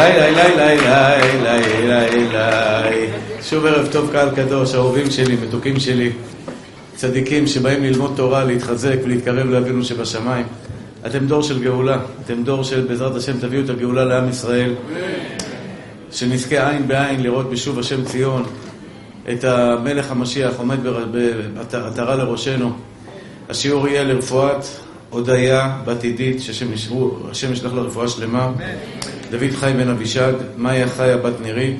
Lay lay lay lay lay שוב ערב טוב קהל קדוש, אהובים שלי, מתוקים שלי, צדיקים שבאים ללמוד תורה, להתחזק ולהתקרב לאבינו שבשמיים. אתם דור של גאולה, אתם דור של בעזרת השם תביאו את הגאולה לעם ישראל. שנזכה עין בעין לראות בשוב השם ציון את המלך המשיח עומד בעטרה לראשנו. השיעור יהיה לרפואת הודיה בת עידית, שהשם ישלח לה רפואה שלמה. דוד חי בן אבישג, מאיה חיה בת נירית.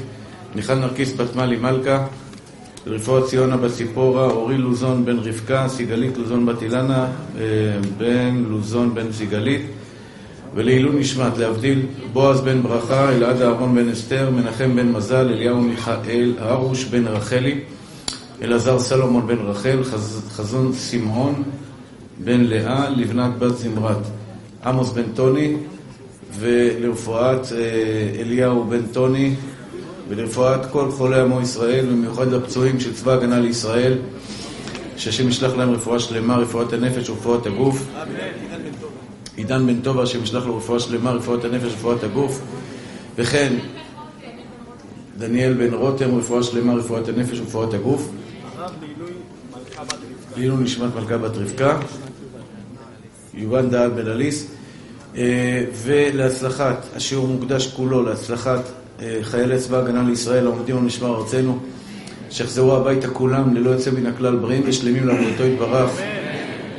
מיכל נרקיס בת מלי מלכה, רפואת ציונה בת ציפורה, אורי לוזון בן רבקה, סיגלית לוזון בת אילנה, אה, בן לוזון בן סיגלית, ולעילוי נשמת, להבדיל, בועז בן ברכה, אלעד אהרון בן אסתר, מנחם בן מזל, אליהו מיכאל, הרוש בן רחלי, אלעזר סלומון בן רחל, חזון שמעון בן לאה, לבנת בת זמרת, עמוס בן טוני, ולרפואת אה, אליהו בן טוני, ולרפואת כל חולי עמו ישראל, במיוחד לפצועים של צבא הגנה לישראל, שהשם ישלח להם רפואה שלמה, רפואת הנפש ורפואת הגוף. עידן בן טובה, השם ישלח לו רפואה שלמה, רפואת הנפש ורפואת הגוף. וכן, דניאל בן רותם, רפואה שלמה, רפואת הנפש ורפואת הגוף. לעילוי נשמת מלכה בת רבקה. יובן דהל בן אליס. אה, ולהצלחת, השיעור מוקדש כולו להצלחת חיילי צבא הגנה לישראל העומדים על משמר ארצנו, שיחזרו הביתה כולם ללא יוצא מן הכלל בריאים ושלמים לעבודתו יתברך,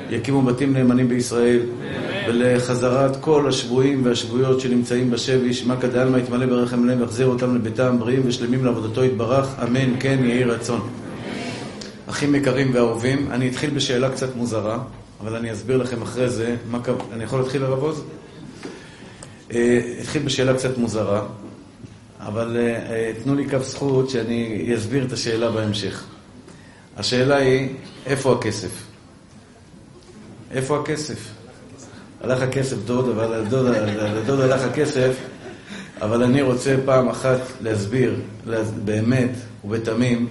יקימו בתים נאמנים בישראל, ולחזרת כל השבויים והשבויות שנמצאים בשבי, שמקא דעלמא יתמלא ברחם להם ויחזיר אותם לביתם בריאים ושלמים לעבודתו יתברך, אמן, כן יהי רצון. אחים יקרים ואהובים, אני אתחיל בשאלה קצת מוזרה, אבל אני אסביר לכם אחרי זה, מה... אני יכול להתחיל הרב עוז? אה, אתחיל בשאלה קצת מוזרה. אבל uh, תנו לי כף זכות שאני אסביר את השאלה בהמשך. השאלה היא, איפה הכסף? איפה הכסף? הלך הכסף דוד, אבל לדוד הלך הכסף, אבל אני רוצה פעם אחת להסביר באמת ובתמים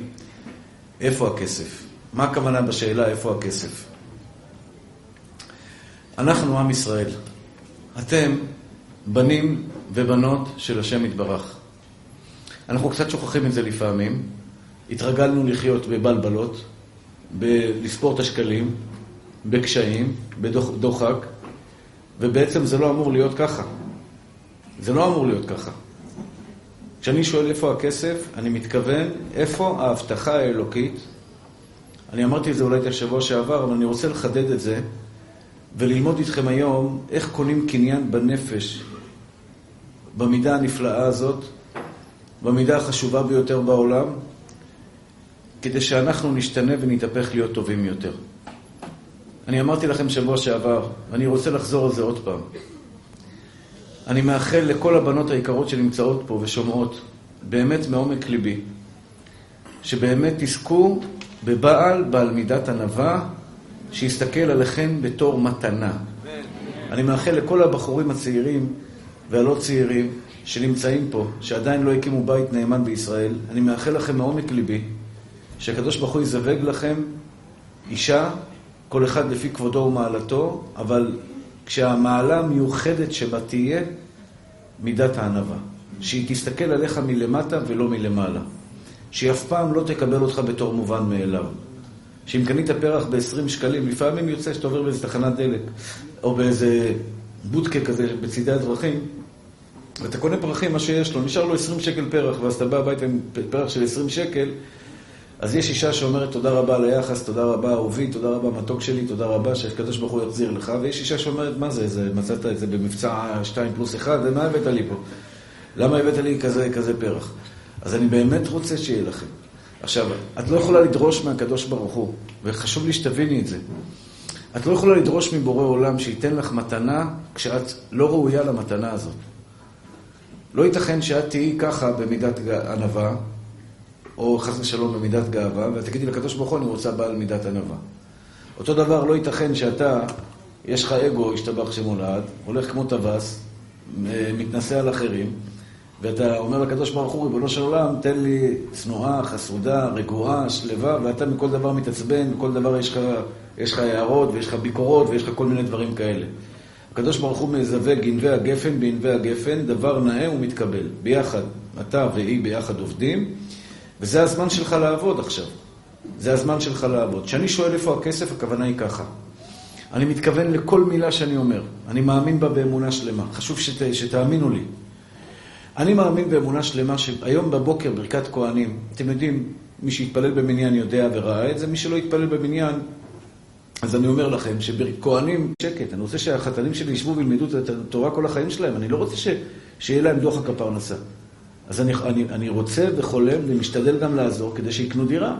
איפה הכסף. מה הכוונה בשאלה איפה הכסף? אנחנו עם ישראל. אתם בנים ובנות של השם יתברך. אנחנו קצת שוכחים את זה לפעמים. התרגלנו לחיות בבלבלות, בלספור את השקלים, בקשיים, בדוחק, ובעצם זה לא אמור להיות ככה. זה לא אמור להיות ככה. כשאני שואל איפה הכסף, אני מתכוון איפה ההבטחה האלוקית. אני אמרתי את זה אולי את השבוע שעבר, אבל אני רוצה לחדד את זה וללמוד איתכם היום איך קונים קניין בנפש במידה הנפלאה הזאת, במידה החשובה ביותר בעולם, כדי שאנחנו נשתנה ונתהפך להיות טובים יותר. אני אמרתי לכם שבוע שעבר, ואני רוצה לחזור על זה עוד פעם. אני מאחל לכל הבנות היקרות שנמצאות פה ושומעות, באמת מעומק ליבי, שבאמת תזכו בבעל, בעל מידת ענווה, שיסתכל עליכם בתור מתנה. אני מאחל לכל הבחורים הצעירים והלא צעירים שנמצאים פה, שעדיין לא הקימו בית נאמן בישראל, אני מאחל לכם מעומק ליבי, שהקדוש ברוך הוא יזווג לכם אישה, כל אחד לפי כבודו ומעלתו, אבל כשהמעלה המיוחדת שבה תהיה, מידת הענווה. שהיא תסתכל עליך מלמטה ולא מלמעלה. שהיא אף פעם לא תקבל אותך בתור מובן מאליו. שאם קנית פרח ב-20 שקלים, לפעמים יוצא שאתה עובר באיזה תחנת דלק, או באיזה בודקה כזה בצידי הדרכים, ואתה קונה פרחים, מה שיש לו, נשאר לו 20 שקל פרח, ואז אתה בא הביתה עם פרח של 20 שקל, אז יש אישה שאומרת תודה רבה על היחס, תודה רבה אהובי, תודה רבה מתוק שלי, תודה רבה שהקדוש ברוך הוא יחזיר לך, ויש אישה שאומרת מה זה, זה מצאת את זה במבצע 2 פלוס 1, ומה הבאת לי פה? למה הבאת לי כזה, כזה פרח? אז אני באמת רוצה שיהיה לכם. עכשיו, את לא יכולה לדרוש מהקדוש ברוך הוא, וחשוב לי שתביני את זה. את לא יכולה לדרוש מבורא עולם שייתן לך מתנה כשאת לא ראויה למתנה הזאת. לא ייתכן שאת תהיי ככה במידת ענווה, או חס ושלום במידת גאווה, ואת תגידי לקדוש ברוך הוא, אני רוצה בעל מידת ענווה. אותו דבר, לא ייתכן שאתה, יש לך אגו, השתבח שמולד, הולך כמו טווס, מתנשא על אחרים, ואתה אומר לקדוש ברוך הוא, ריבונו של עולם, תן לי צנועה, חסודה, רגועה, שלווה, ואתה מכל דבר מתעצבן, מכל דבר יש לך, יש לך הערות, ויש לך ביקורות, ויש לך כל מיני דברים כאלה. הקדוש ברוך הוא מזווה גנבי הגפן בענבי הגפן, דבר נאה ומתקבל. ביחד, אתה והיא ביחד עובדים, וזה הזמן שלך לעבוד עכשיו. זה הזמן שלך לעבוד. כשאני שואל איפה הכסף, הכוונה היא ככה. אני מתכוון לכל מילה שאני אומר. אני מאמין בה באמונה שלמה. חשוב שת, שתאמינו לי. אני מאמין באמונה שלמה שהיום בבוקר ברכת כהנים, אתם יודעים, מי שהתפלל במניין יודע וראה את זה, מי שלא התפלל במניין, אז אני אומר לכם שכהנים, שקט, אני רוצה שהחתנים שלי ישבו וילמדו את התורה כל החיים שלהם, אני לא רוצה ש, שיהיה להם דוחק הפרנסה. אז אני, אני, אני רוצה וחולם ומשתדל גם לעזור כדי שיקנו דירה.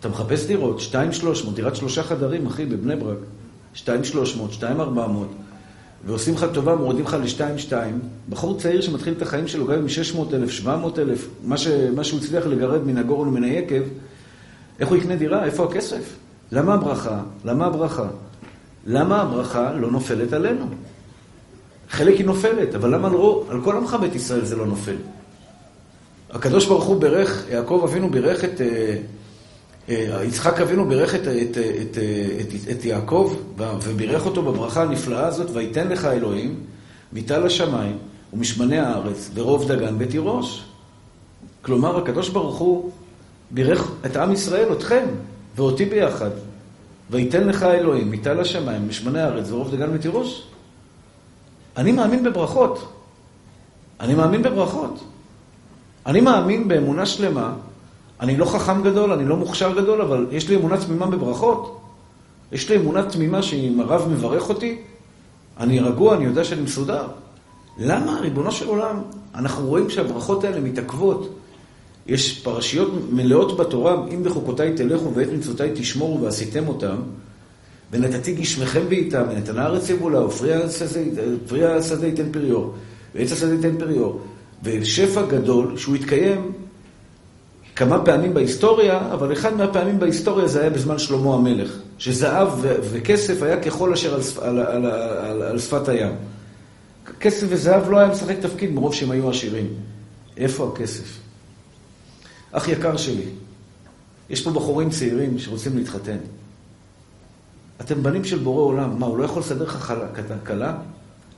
אתה מחפש דירות, 2,300, דירת שלושה חדרים, אחי, בבני ברק. 2,300, 2,400, ועושים לך טובה, מורידים לך ל-2,2. בחור צעיר שמתחיל את החיים שלו, גם עם 600,000, 700,000, מה, ש... מה שהוא הצליח לגרד מן הגורן ומן היקב, איך הוא יקנה דירה? איפה הכסף? למה הברכה? למה הברכה? למה הברכה לא נופלת עלינו? חלק היא נופלת, אבל למה על, על כל עמך בית ישראל זה לא נופל? הקדוש ברוך הוא בירך, יעקב אבינו בירך את... אה, אה, יצחק אבינו בירך את, את, את, את, את יעקב ובירך אותו בברכה הנפלאה הזאת, ויתן לך אלוהים מטל השמיים ומשמני הארץ ורוב דגן בתירוש. כלומר, הקדוש ברוך הוא בירך את עם ישראל, אתכם ואותי ביחד. ויתן לך אלוהים מטל השמיים ומשמני הארץ ורוב דגן בתירוש. אני מאמין בברכות. אני מאמין בברכות. אני מאמין באמונה שלמה אני לא חכם גדול, אני לא מוכשר גדול, אבל יש לי אמונה תמימה בברכות. יש לי אמונה תמימה שאם הרב מברך אותי, אני רגוע, אני יודע שאני מסודר. למה, ריבונו של עולם, אנחנו רואים שהברכות האלה מתעכבות. יש פרשיות מלאות בתורה, אם בחוקותיי תלכו ואת מצוותיי תשמורו ועשיתם אותם, ונתתי גשמכם בעיתם, ונתן הארץ יבולה, ופרי השדה ייתן פריור, ועץ השדה ייתן פריור. ושפע גדול שהוא התקיים כמה פעמים בהיסטוריה, אבל אחד מהפעמים בהיסטוריה זה היה בזמן שלמה המלך, שזהב וכסף היה ככל אשר על, על, על, על, על שפת הים. כסף וזהב לא היה משחק תפקיד מרוב שהם היו עשירים. איפה הכסף? אח יקר שלי, יש פה בחורים צעירים שרוצים להתחתן. אתם בנים של בורא עולם, מה, הוא לא יכול לסדר לך כלה?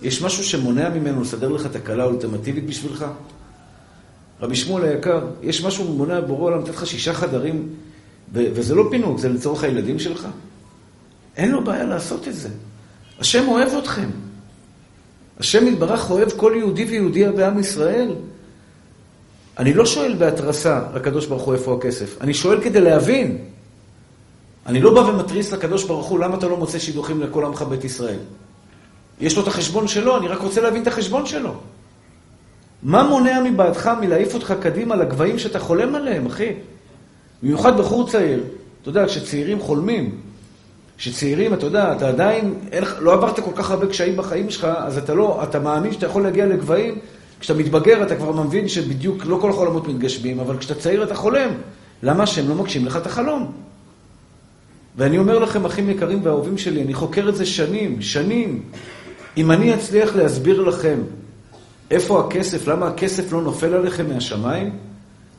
יש משהו שמונע ממנו לסדר לך את הכלה האולטימטיבית בשבילך? רבי שמואל היקר, יש משהו ממונה בורא עולם, לתת לך שישה חדרים, וזה לא פינוק, זה לצורך הילדים שלך. אין לו בעיה לעשות את זה. השם אוהב אתכם. השם יתברך אוהב כל יהודי ויהודיה בעם ישראל. אני לא שואל בהתרסה לקדוש ברוך הוא איפה הכסף, אני שואל כדי להבין. אני לא בא ומתריס לקדוש ברוך הוא למה אתה לא מוצא שידוכים לכל עמך בית ישראל. יש לו את החשבון שלו, אני רק רוצה להבין את החשבון שלו. מה מונע מבעדך מלהעיף אותך קדימה לגבהים שאתה חולם עליהם, אחי? במיוחד בחור צעיר. אתה יודע, כשצעירים חולמים, כשצעירים, אתה יודע, אתה עדיין, אין, לא עברת כל כך הרבה קשיים בחיים שלך, אז אתה לא, אתה מאמין שאתה יכול להגיע לגבהים. כשאתה מתבגר אתה כבר מבין שבדיוק לא כל החולמות מתגשמים, אבל כשאתה צעיר אתה חולם. למה שהם לא מגשים לך את החלום? ואני אומר לכם, אחים יקרים ואהובים שלי, אני חוקר את זה שנים, שנים. אם אני אצליח להסביר לכם איפה הכסף? למה הכסף לא נופל עליכם מהשמיים?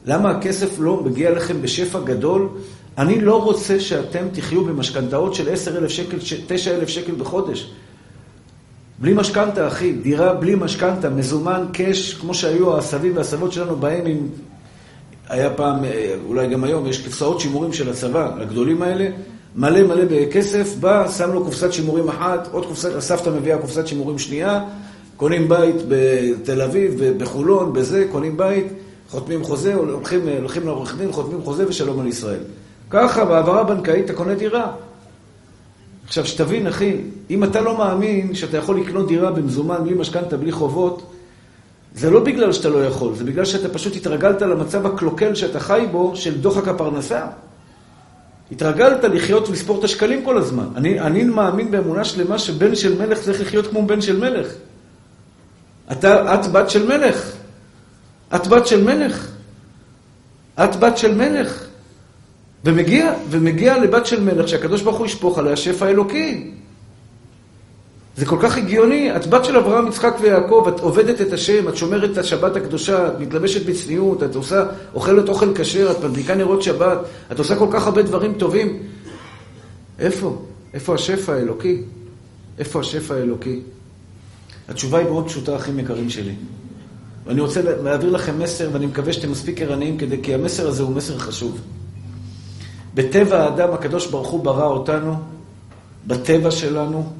למה הכסף לא מגיע לכם בשפע גדול? אני לא רוצה שאתם תחיו במשכנתאות של 10,000 שקל, 9,000 שקל בחודש. בלי משכנתה, אחי, דירה בלי משכנתה, מזומן, קאש, כמו שהיו הסבים והסבות שלנו בהם עם... היה פעם, אה, אולי גם היום, יש קופסאות שימורים של הצבא, לגדולים האלה, מלא מלא בכסף, בא, שם לו קופסת שימורים אחת, עוד קופסת, הסבתא מביאה קופסת שימורים שנייה, קונים בית בתל אביב, בחולון, בזה, קונים בית, חותמים חוזה, הולכים, הולכים לעורך דין, חותמים חוזה ושלום על ישראל. ככה, בהעברה בנקאית אתה קונה דירה. עכשיו, שתבין, אחי, אם אתה לא מאמין שאתה יכול לקנות דירה במזומן, בלי משכנתה, בלי חובות, זה לא בגלל שאתה לא יכול, זה בגלל שאתה פשוט התרגלת למצב הקלוקל שאתה חי בו, של דוחק הפרנסה. התרגלת לחיות ולספור את השקלים כל הזמן. אני, אני מאמין באמונה שלמה שבן של מלך צריך לחיות כמו בן של מלך. אתה, את בת של מלך. את בת של מלך. את בת של מלך. ומגיע, ומגיע לבת של מלך שהקדוש ברוך הוא ישפוך עליה שפע אלוקי. זה כל כך הגיוני. את בת של אברהם, יצחק ויעקב, את עובדת את השם, את שומרת את השבת הקדושה, את מתלבשת בצניעות, את עושה, אוכלת אוכל כשר, את מדליקה נרות שבת, את עושה כל כך הרבה דברים טובים. איפה? איפה השפע האלוקי? איפה השפע האלוקי? התשובה היא מאוד פשוטה, אחים יקרים שלי. ואני רוצה להעביר לכם מסר, ואני מקווה שאתם מספיק ערניים כדי, כי המסר הזה הוא מסר חשוב. בטבע האדם, הקדוש ברוך הוא ברא אותנו, בטבע שלנו,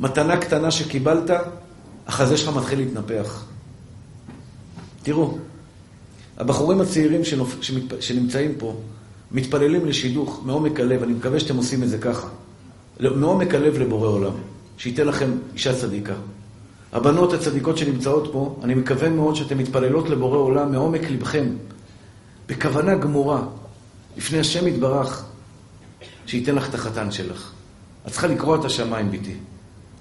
מתנה קטנה שקיבלת, החזה שלך מתחיל להתנפח. תראו, הבחורים הצעירים שנופ... שמת... שנמצאים פה, מתפללים לשידוך מעומק הלב, אני מקווה שאתם עושים את זה ככה. מעומק הלב לבורא עולם, שייתן לכם אישה צדיקה. הבנות הצדיקות שנמצאות פה, אני מקווה מאוד שאתן מתפללות לבורא עולם מעומק לבכם, בכוונה גמורה, לפני השם יתברך, שייתן לך את החתן שלך. את צריכה לקרוע את השמיים, ביתי.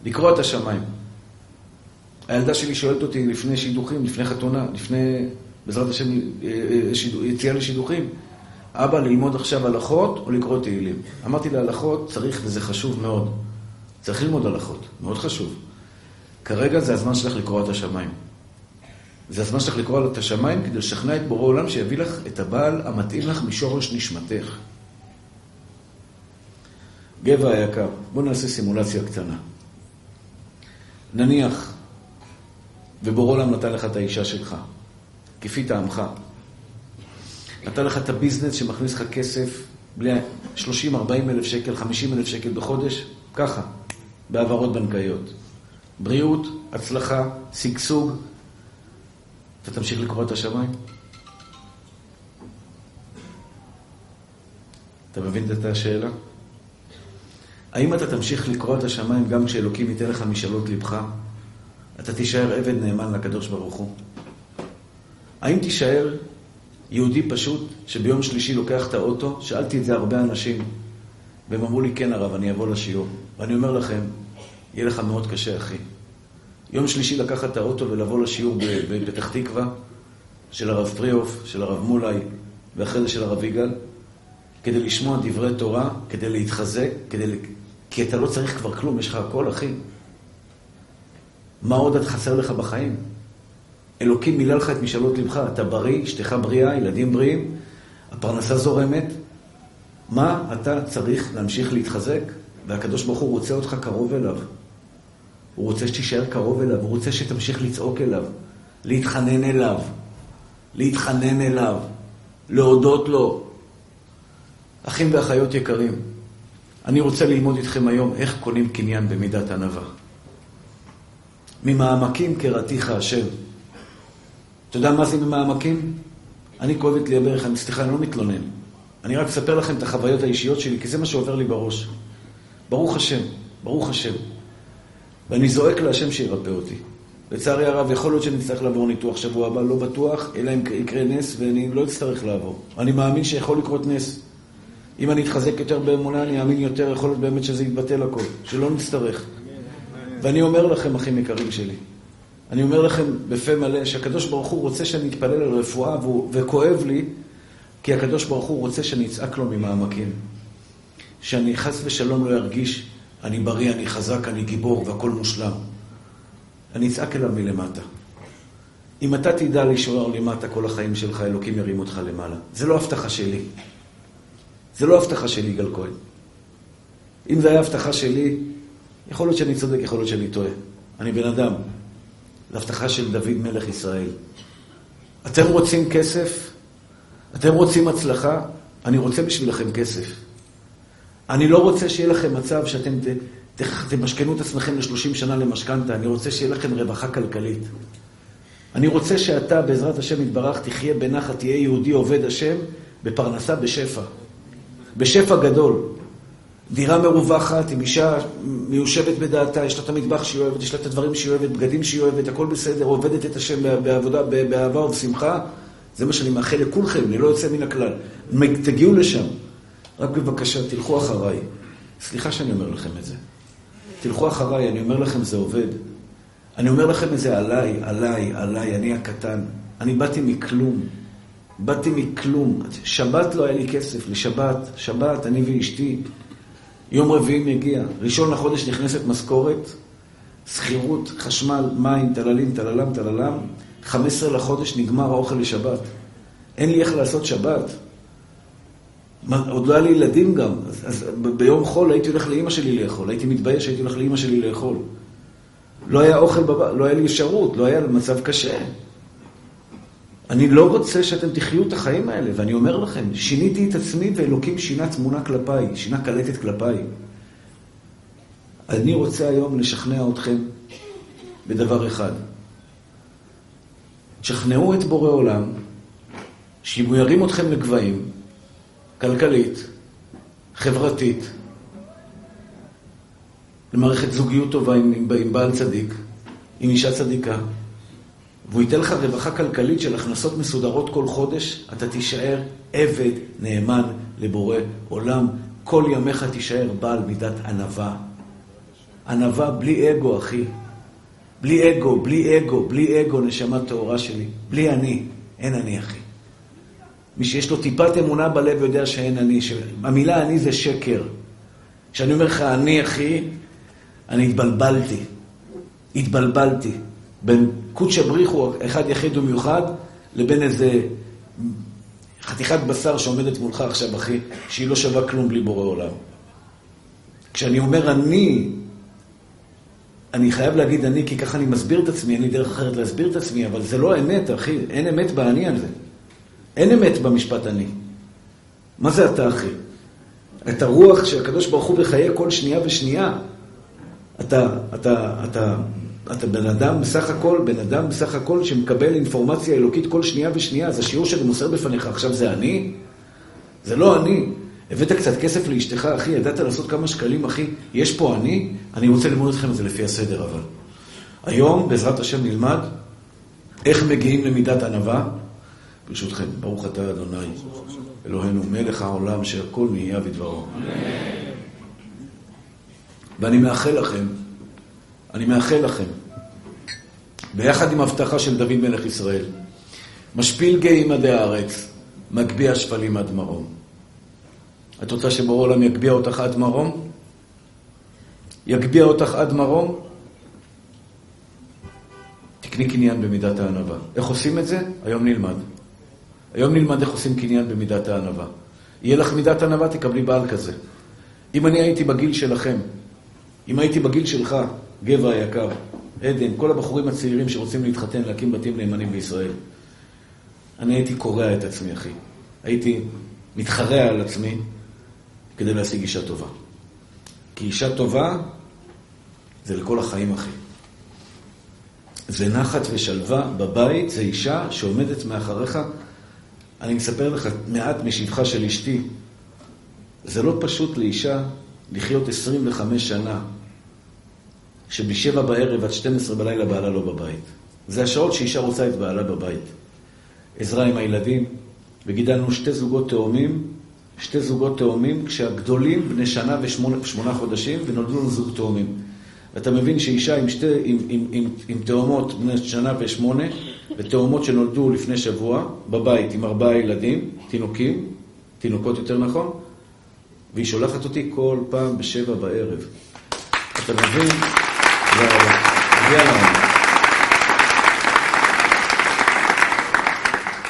לקרוע את השמיים. הילדה שלי שואלת אותי לפני שידוכים, לפני חתונה, לפני, בעזרת השם, אה, אה, יציאה לשידוכים, אבא, ללמוד עכשיו הלכות או לקרוא תהילים? אמרתי לה, הלכות צריך, וזה חשוב מאוד. צריך ללמוד הלכות, מאוד חשוב. כרגע זה הזמן שלך לקרוא את השמיים. זה הזמן שלך לקרוא את השמיים כדי לשכנע את בורא עולם שיביא לך את הבעל המתאים לך משורש נשמתך. גבע היקר, בוא נעשה סימולציה קטנה. נניח, ובורא עולם נתן לך את האישה שלך, כפי טעמך. נתן לך את הביזנס שמכניס לך כסף בלי 30-40 אלף שקל, 50 אלף שקל בחודש, ככה, בהעברות בנקאיות. בריאות, הצלחה, שגשוג, אתה תמשיך לקרוא את השמיים? אתה מבין את השאלה? האם אתה תמשיך לקרוא את השמיים גם כשאלוקים ייתן לך משאלות לבך? אתה תישאר עבד נאמן לקדוש ברוך הוא. האם תישאר יהודי פשוט שביום שלישי לוקח את האוטו? שאלתי את זה הרבה אנשים, והם אמרו לי, כן הרב, אני אבוא לשיעור. ואני אומר לכם, יהיה לך מאוד קשה, אחי. יום שלישי לקחת את האוטו ולבוא לשיעור בפתח תקווה, של הרב פריאוף, של הרב מולאי, ואחרי זה של הרב יגאל, כדי לשמוע דברי תורה, כדי להתחזק, כדי... כי אתה לא צריך כבר כלום, יש לך הכל, אחי. מה עוד את חסר לך בחיים? אלוקים מילא לך את משאלות לבך, אתה בריא, אשתך בריאה, ילדים בריאים, הפרנסה זורמת. מה אתה צריך להמשיך להתחזק? והקדוש ברוך הוא רוצה אותך קרוב אליו. הוא רוצה שתישאר קרוב אליו, הוא רוצה שתמשיך לצעוק אליו, להתחנן אליו, להתחנן אליו, להודות לו. אחים ואחיות יקרים, אני רוצה ללמוד איתכם היום איך קונים קניין במידת ענווה. ממעמקים קראתיך השם. אתה יודע מה זה ממעמקים? אני כואב את לי הברך, אני סליחה, אני לא מתלונן. אני רק אספר לכם את החוויות האישיות שלי, כי זה מה שעובר לי בראש. ברוך השם, ברוך השם. ואני זועק להשם שירפא אותי. לצערי הרב, יכול להיות שאני אצטרך לעבור ניתוח שבוע הבא, לא בטוח, אלא אם יקרה נס ואני לא אצטרך לעבור. אני מאמין שיכול לקרות נס. אם אני אתחזק יותר באמונה, אני אאמין יותר, יכול להיות באמת שזה יתבטל הכל, שלא נצטרך. ואני אומר לכם, אחים יקרים שלי, אני אומר לכם בפה מלא שהקדוש ברוך הוא רוצה שאני אתפלל על רפואה, וכואב לי, כי הקדוש ברוך הוא רוצה שאני אצעק לו ממעמקים. שאני חס ושלום לא ארגיש אני בריא, אני חזק, אני גיבור והכל מושלם. אני אצעק אליו מלמטה. אם אתה תדע להישאר למטה כל החיים שלך, אלוקים ירים אותך למעלה. זה לא הבטחה שלי. זה לא הבטחה שלי, יגאל כהן. אם זה היה הבטחה שלי, יכול להיות שאני צודק, יכול להיות שאני טועה. אני בן אדם. זו הבטחה של דוד מלך ישראל. אתם רוצים כסף? אתם רוצים הצלחה? אני רוצה בשבילכם כסף. אני לא רוצה שיהיה לכם מצב שאתם תמשכנו את עצמכם ל-30 שנה למשכנתה, אני רוצה שיהיה לכם רווחה כלכלית. אני רוצה שאתה, בעזרת השם יתברך, תחיה בנחת, תהיה יהודי עובד השם, בפרנסה בשפע. בשפע גדול. דירה מרווחת, עם אישה מיושבת בדעתה, יש לה את המטבח שהיא אוהבת, יש לה את הדברים שהיא אוהבת, בגדים שהיא אוהבת, הכל בסדר, עובדת את השם בעבודה, באהבה ובשמחה. זה מה שאני מאחל לכולכם, אני לא יוצא מן הכלל. תגיעו לשם. רק בבקשה, תלכו אחריי. סליחה שאני אומר לכם את זה. תלכו אחריי, אני אומר לכם, זה עובד. אני אומר לכם את זה עליי, עליי, עליי, אני הקטן. אני באתי מכלום. באתי מכלום. שבת לא היה לי כסף, לשבת, שבת, אני ואשתי. יום רביעי מגיע, ראשון לחודש נכנסת משכורת, שכירות, חשמל, מים, טללים, טללם, טללם, 15 לחודש נגמר האוכל לשבת. אין לי איך לעשות שבת. עוד לא היה לי ילדים גם, אז, אז ביום חול הייתי הולך לאימא שלי לאכול, הייתי מתבייש שהייתי הולך לאימא שלי לאכול. לא היה אוכל בבית, לא היה לי אפשרות, לא היה מצב קשה. אני לא רוצה שאתם תחיו את החיים האלה, ואני אומר לכם, שיניתי את עצמי ואלוקים שינה תמונה כלפיי, שינה קלטת כלפיי. אני רוצה היום לשכנע אתכם בדבר אחד. תשכנעו את בורא עולם, שאם הוא ירים אתכם לגבהים, כלכלית, חברתית, למערכת זוגיות טובה עם, עם, עם בעל צדיק, עם אישה צדיקה, והוא ייתן לך רווחה כלכלית של הכנסות מסודרות כל חודש, אתה תישאר עבד נאמן לבורא עולם. כל ימיך תישאר בעל מידת ענווה. ענווה בלי אגו, אחי. בלי אגו, בלי אגו, בלי אגו, נשמה טהורה שלי. בלי אני. אין אני, אחי. מי שיש לו טיפת אמונה בלב יודע שאין אני. המילה אני זה שקר. כשאני אומר לך אני, אחי, אני התבלבלתי. התבלבלתי. בין קודשא בריחו, אחד יחיד ומיוחד, לבין איזה חתיכת בשר שעומדת מולך עכשיו, אחי, שהיא לא שווה כלום בלי בורא עולם. כשאני אומר אני, אני חייב להגיד אני, כי ככה אני מסביר את עצמי, אין לי דרך אחרת להסביר את עצמי, אבל זה לא אמת, אחי, אין אמת באני הזה. אין אמת במשפט אני. מה זה אתה, אחי? את הרוח שהקדוש ברוך הוא בחיי כל שנייה ושנייה. אתה, אתה, אתה אתה בן אדם בסך הכל, בן אדם בסך הכל שמקבל אינפורמציה אלוקית כל שנייה ושנייה. אז השיעור שאני מוסר בפניך עכשיו זה אני? זה לא אני. הבאת קצת כסף לאשתך, אחי, ידעת לעשות כמה שקלים, אחי, יש פה אני? אני רוצה ללמוד אתכם את זה לפי הסדר, אבל. היום, בעזרת השם, נלמד איך מגיעים למידת ענווה. ברשותכם, ברוך אתה אדוני, אלוהינו, מלך העולם, שהכל נהיה בדברו. ואני מאחל לכם אני מאחל לכם, ביחד עם הבטחה של דוד מלך ישראל, משפיל גאים עדי הארץ, מגביה שפלים עד מרום. את רוצה שבורא עולם יגביה אותך עד מרום? יגביה אותך עד מרום? תקני קניין במידת הענווה. איך עושים את זה? היום נלמד. היום נלמד איך עושים קניין במידת הענווה. יהיה לך מידת ענווה, תקבלי בעל כזה. אם אני הייתי בגיל שלכם, אם הייתי בגיל שלך, גבע היקר, עדן, כל הבחורים הצעירים שרוצים להתחתן, להקים בתים נאמנים בישראל. אני הייתי קורע את עצמי, אחי. הייתי מתחרע על עצמי כדי להשיג אישה טובה. כי אישה טובה זה לכל החיים, אחי. זה נחת ושלווה בבית, זה אישה שעומדת מאחריך. אני מספר לך מעט משבחה של אשתי. זה לא פשוט לאישה לחיות 25 שנה שבשבע בערב עד 12 בלילה בעלה לא בבית. זה השעות שאישה רוצה את בעלה בבית. עזרה עם הילדים, וגידלנו שתי זוגות תאומים, שתי זוגות תאומים, כשהגדולים בני שנה ושמונה חודשים, ונולדו לנו זוג תאומים. ואתה מבין שאישה עם, שתי, עם, עם, עם, עם תאומות בני שנה ושמונה, ותאומות שנולדו לפני שבוע, בבית עם ארבעה ילדים, תינוקים, תינוקות יותר נכון, והיא שולחת אותי כל פעם בשבע בערב. אתה מבין?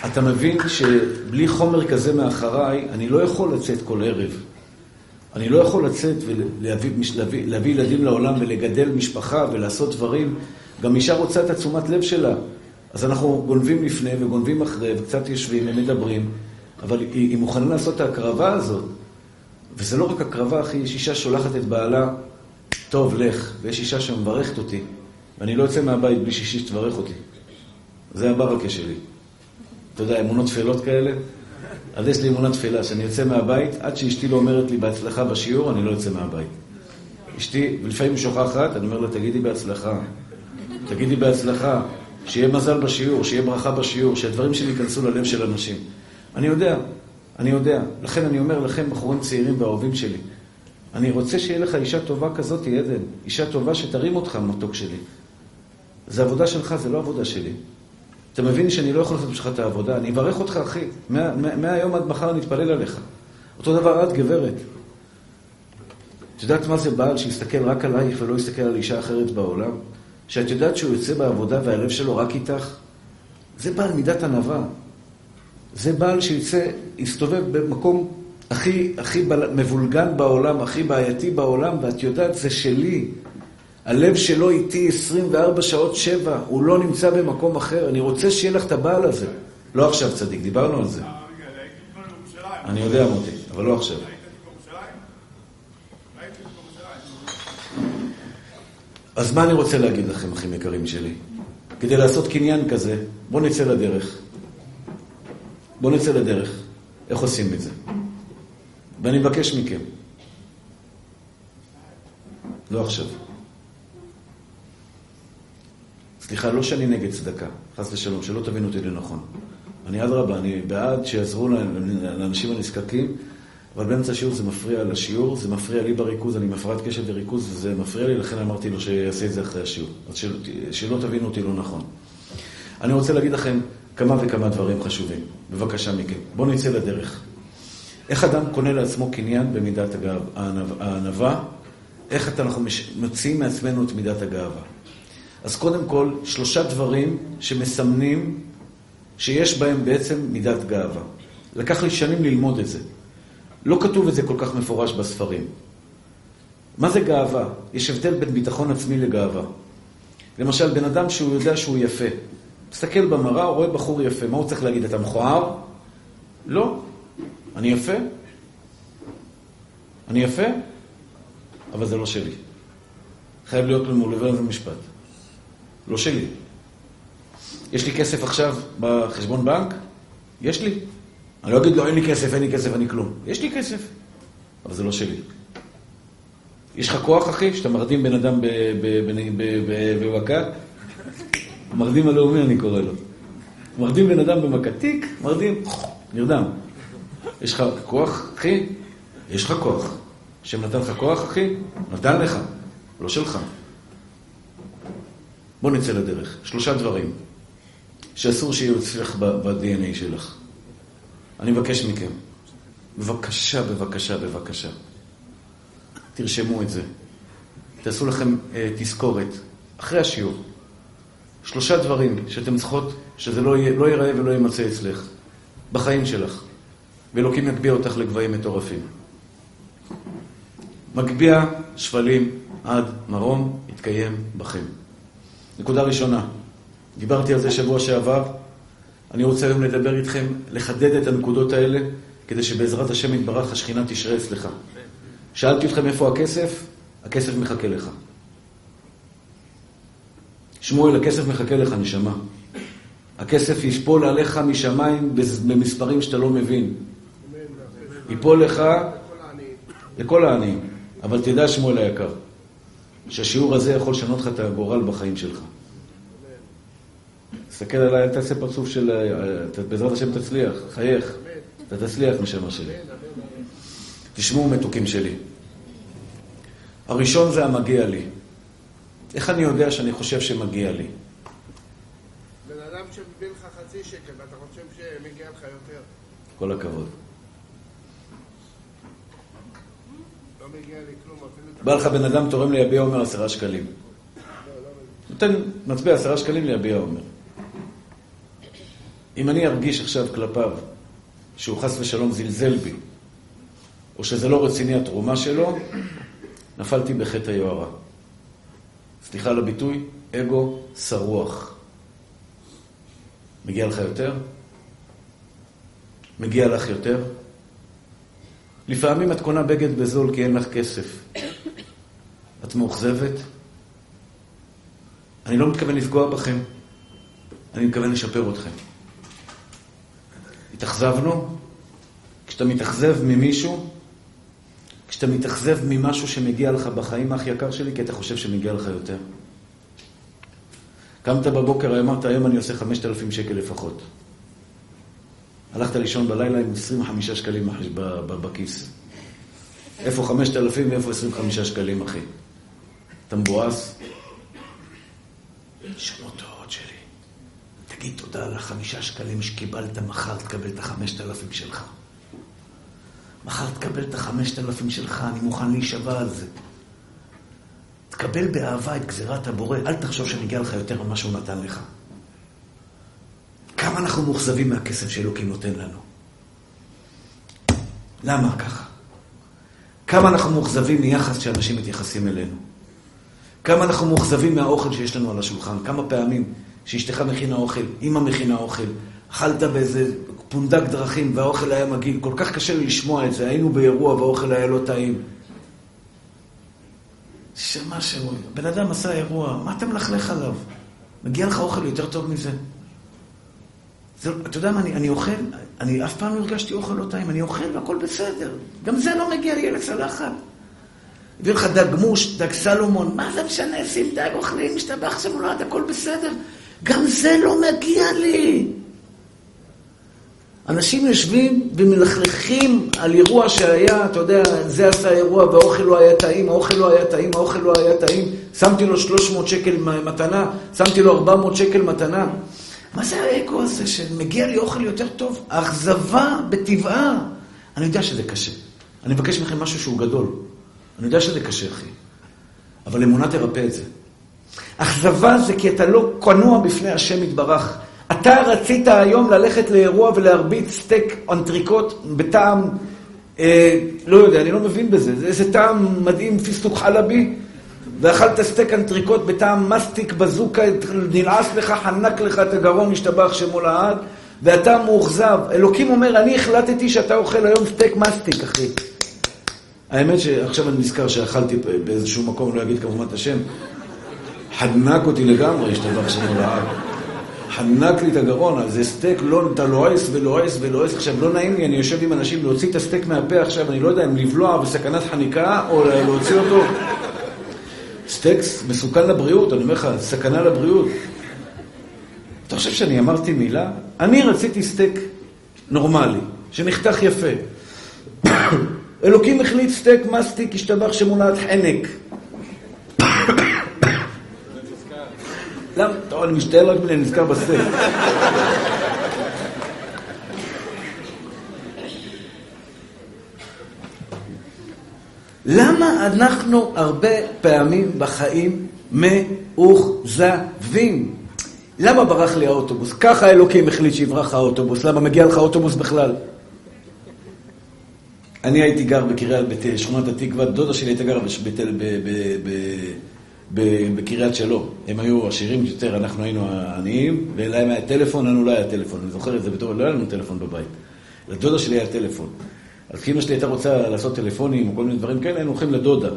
אתה מבין שבלי חומר כזה מאחריי, אני לא יכול לצאת כל ערב. אני לא יכול לצאת ולהביא ילדים לעולם ולגדל משפחה ולעשות דברים. גם אישה רוצה את התשומת לב שלה. אז אנחנו גונבים לפני וגונבים אחרי וקצת יושבים ומדברים, אבל היא, היא מוכנה לעשות את ההקרבה הזאת. וזה לא רק הקרבה, אחי, יש אישה שולחת את בעלה, טוב, לך, ויש אישה שמברכת אותי. ואני לא יוצא מהבית בלי שישי שתברך אותי. זה הברכה שלי. אתה יודע, אמונות תפלות כאלה? אז יש לי אמונה תפילה, שאני יוצא מהבית, עד שאשתי לא אומרת לי בהצלחה בשיעור, אני לא יוצא מהבית. אשתי, ולפעמים שוכחת, אני אומר לה, תגידי בהצלחה. תגידי בהצלחה, שיהיה מזל בשיעור, שיהיה ברכה בשיעור, שהדברים שלי ייכנסו ללב של אנשים. אני יודע, אני יודע. לכן אני אומר לכם, בחורים צעירים ואהובים שלי, אני רוצה שיהיה לך אישה טובה כזאת, עדן. אישה טובה שתרים אותך, מתוק שלי. זה עבודה שלך, זה לא עבודה שלי. אתה מבין שאני לא יכול לעשות בשבילך את העבודה? אני אברך אותך, אחי. מהיום עד מחר אני אתפלל עליך. אותו דבר את, גברת. את יודעת מה זה בעל שיסתכל רק עלייך ולא יסתכל על אישה אחרת בעולם? שאת יודעת שהוא יוצא בעבודה והלב שלו רק איתך? זה בעל מידת ענווה. זה בעל שיצא, יסתובב במקום הכי, הכי מבולגן בעולם, הכי בעייתי בעולם, ואת יודעת, זה שלי. הלב שלו איתי 24 שעות 7, הוא לא נמצא במקום אחר. אני רוצה שיהיה לך את הבעל הזה. לא עכשיו, צדיק, דיברנו על זה. אני יודע, מוטי, אבל לא עכשיו. אז מה אני רוצה להגיד לכם, אחים יקרים שלי? כדי לעשות קניין כזה, בואו נצא לדרך. בואו נצא לדרך. איך עושים את זה? ואני מבקש מכם. לא עכשיו. סליחה, לא שאני נגד צדקה, חס ושלום, שלא תבינו אותי לנכון. אני אדרבה, אני בעד שיעזרו לאנשים הנזקקים, אבל באמצע השיעור זה מפריע לשיעור, זה מפריע לי בריכוז, אני מפרעת קשב וריכוז, וזה מפריע לי, לכן אמרתי לו שיעשה את זה אחרי השיעור. אז של, שלא תבינו אותי לא נכון. אני רוצה להגיד לכם כמה וכמה דברים חשובים. בבקשה מכם. בואו נצא לדרך. איך אדם קונה לעצמו קניין במידת הענווה? איך אנחנו מוציאים מעצמנו את מידת הגאווה? אז קודם כל, שלושה דברים שמסמנים שיש בהם בעצם מידת גאווה. לקח לי שנים ללמוד את זה. לא כתוב את זה כל כך מפורש בספרים. מה זה גאווה? יש הבדל בין ביטחון עצמי לגאווה. למשל, בן אדם שהוא יודע שהוא יפה. מסתכל במראה, רואה בחור יפה. מה הוא צריך להגיד? אתה מכוער? לא. אני יפה? אני יפה? אבל זה לא שלי. חייב להיות מלווה לזה משפט. לא שלי. יש לי כסף עכשיו בחשבון בנק? יש לי. אני לא אגיד לו, אין לי כסף, אין לי כסף, לי כלום. יש לי כסף, אבל זה לא שלי. יש לך כוח, אחי, שאתה מרדים בן אדם במכה? מרדים הלאומי, אני קורא לו. מרדים בן אדם במכה, תיק, מרדים, נרדם. יש לך כוח, אחי? יש לך כוח. השם נתן לך כוח, אחי? נתן לך, לא שלך. בוא נצא לדרך. שלושה דברים שאסור שיהיו אצלך ב-DNA שלך. אני מבקש מכם, בבקשה, בבקשה, בבקשה, תרשמו את זה. תעשו לכם אה, תזכורת, אחרי השיעור. שלושה דברים שאתם צריכות, שזה לא, יהיה, לא ייראה ולא יימצא אצלך, בחיים שלך. ואלוקים יגביה אותך לגבהים מטורפים. מגביה שפלים עד מרום יתקיים בכם. נקודה ראשונה, דיברתי על זה שבוע שעבר, אני רוצה היום לדבר איתכם, לחדד את הנקודות האלה, כדי שבעזרת השם יתברך השכינה תשרה אצלך. שאלתי אתכם איפה הכסף, הכסף מחכה לך. שמואל, הכסף מחכה לך, נשמה. הכסף ישפול עליך משמיים במספרים שאתה לא מבין. ייפול לך לכל העניים. אבל תדע, שמואל היקר, שהשיעור הזה יכול לשנות לך את הגורל בחיים שלך. תסתכל עליי, אל תעשה פרצוף של... בעזרת השם תצליח, חייך. אתה תצליח, נשמה שלי. תשמעו, מתוקים שלי. הראשון זה המגיע לי. איך אני יודע שאני חושב שמגיע לי? בן אדם שמביא לך חצי שקל ואתה חושב שמגיע לך יותר. כל הכבוד. לא מגיע לי כלום. בא לך בן אדם תורם ליביע עומר עשרה שקלים. נותן מטבע עשרה שקלים ליביע עומר. אם אני ארגיש עכשיו כלפיו שהוא חס ושלום זלזל בי, או שזה לא רציני התרומה שלו, נפלתי בחטא היוהרה. סליחה על הביטוי, אגו שרוח. מגיע לך יותר? מגיע לך יותר? לפעמים את קונה בגד בזול כי אין לך כסף. מאוכזבת? אני לא מתכוון לפגוע בכם, אני מתכוון לשפר אתכם. התאכזבנו? כשאתה מתאכזב ממישהו, כשאתה מתאכזב ממשהו שמגיע לך בחיים, אח יקר שלי, כי אתה חושב שמגיע לך יותר. קמת בבוקר, אמרת, היום אני עושה 5,000 שקל לפחות. הלכת לישון בלילה עם 25 שקלים בכיס. איפה 5,000 ואיפה 25 שקלים, אחי? אתה מבואס? שמות תגיד תודה על החמישה שקלים שקיבלת, מחר תקבל את החמשת אלפים שלך. מחר תקבל את החמשת אלפים שלך, אני מוכן להישבע על זה. תקבל באהבה את גזירת הבורא, אל תחשוב שמגיע לך יותר ממה שהוא נתן לך. כמה אנחנו מאוכזבים מהכסף שאלוקים נותן לנו. למה ככה? כמה אנחנו מאוכזבים מיחס שאנשים מתייחסים אלינו. כמה אנחנו מאוכזבים מהאוכל שיש לנו על השולחן. כמה פעמים שאשתך מכינה אוכל, אמא מכינה אוכל, אכלת באיזה פונדק דרכים והאוכל היה מגעיל. כל כך קשה לי לשמוע את זה. היינו באירוע והאוכל היה לא טעים. שמה שהוא, בן אדם עשה אירוע, מה אתה מלכלך עליו? מגיע לך אוכל יותר טוב מזה? זה, אתה יודע מה, אני, אני אוכל, אני אף פעם לא הרגשתי אוכל לא טעים, אני אוכל והכל בסדר. גם זה לא מגיע לי אל הצלחת. הביא לך דג מוש, דג סלומון, מה זה משנה, שים דג, אוכלים, משתבח שם נולד, הכל בסדר. גם זה לא מגיע לי. אנשים יושבים ומלכלכים על אירוע שהיה, אתה יודע, זה עשה אירוע והאוכל לא היה טעים, האוכל לא היה טעים, האוכל לא היה טעים, שמתי לו 300 שקל מתנה, שמתי לו 400 שקל מתנה. מה זה האגו הזה שמגיע לי אוכל יותר טוב? האכזבה בטבעה. אני יודע שזה קשה. אני מבקש מכם משהו שהוא גדול. אני יודע שזה קשה, אחי. אבל אמונה תרפא את זה. אכזבה זה כי אתה לא כנוע בפני השם יתברך. אתה רצית היום ללכת לאירוע ולהרביץ סטייק אנטריקוט בטעם, אה, לא יודע, אני לא מבין בזה. זה איזה טעם מדהים, פיסטוק חלבי, ואכלת סטייק אנטריקוט בטעם מסטיק בזוקה, נלעס לך, חנק לך את הגרון, השתבח שמו לעד, ואתה מאוכזב. אלוקים אומר, אני החלטתי שאתה אוכל היום סטייק מסטיק, אחי. האמת שעכשיו אני נזכר שאכלתי באיזשהו מקום, לא אגיד כמובן את השם, חנק אותי לגמרי, השתבח שמו לעד. חנק לי את הגרון, אז זה סטייק, לא, אתה לועס ולועס ולועס. עכשיו, לא נעים לי, אני יושב עם אנשים להוציא את הסטייק מהפה עכשיו, אני לא יודע אם לבלוע בסכנת חניקה או להוציא אותו. סטייק מסוכן לבריאות, אני אומר לך, סכנה לבריאות. אתה חושב שאני אמרתי מילה? אני רציתי סטייק נורמלי, שנחתך יפה. אלוקים החליט סטייק מסטיק, השתבח שמו לעד, חנק. למה? טוב, אני משתעל רק מלהיזכר בסטייק. למה אנחנו הרבה פעמים בחיים מאוכזבים? למה ברח לי האוטובוס? ככה אלוקים החליט שיברח האוטובוס. למה מגיע לך אוטובוס בכלל? אני הייתי גר בקריית, בשכונת התקווה, דודה שלי הייתה גרה בקריית שלום. הם היו עשירים יותר, אנחנו היינו עניים, ולהם היה טלפון, לנו לא היה טלפון. אני זוכר את זה בתור, לא היה לנו טלפון בבית. לדודה שלי היה טלפון. אז כשאמא שלי הייתה רוצה לעשות טלפונים או כל מיני דברים כאלה, היינו הולכים לדודה.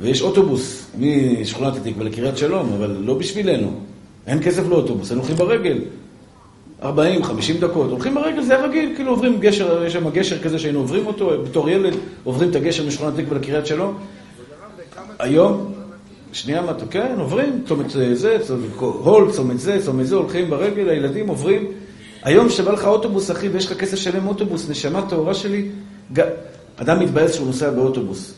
ויש אוטובוס משכונת התקווה לקריית שלום, אבל לא בשבילנו. אין כסף לאוטובוס, היינו הולכים ברגל. 40, 50 דקות, הולכים ברגל, זה רגיל, כאילו עוברים גשר, יש שם גשר כזה שהיינו עוברים אותו, בתור ילד עוברים את הגשר משכונת התקווה לקריית שלום. היום, שנייה, מה אתה, כן, עוברים, צומת זה, הול, צומת זה, צומת זה, הולכים ברגל, הילדים עוברים. היום שבא לך אוטובוס, אחי, ויש לך כסף שלם אוטובוס, נשמה טהורה שלי. אדם מתבאס שהוא נוסע באוטובוס.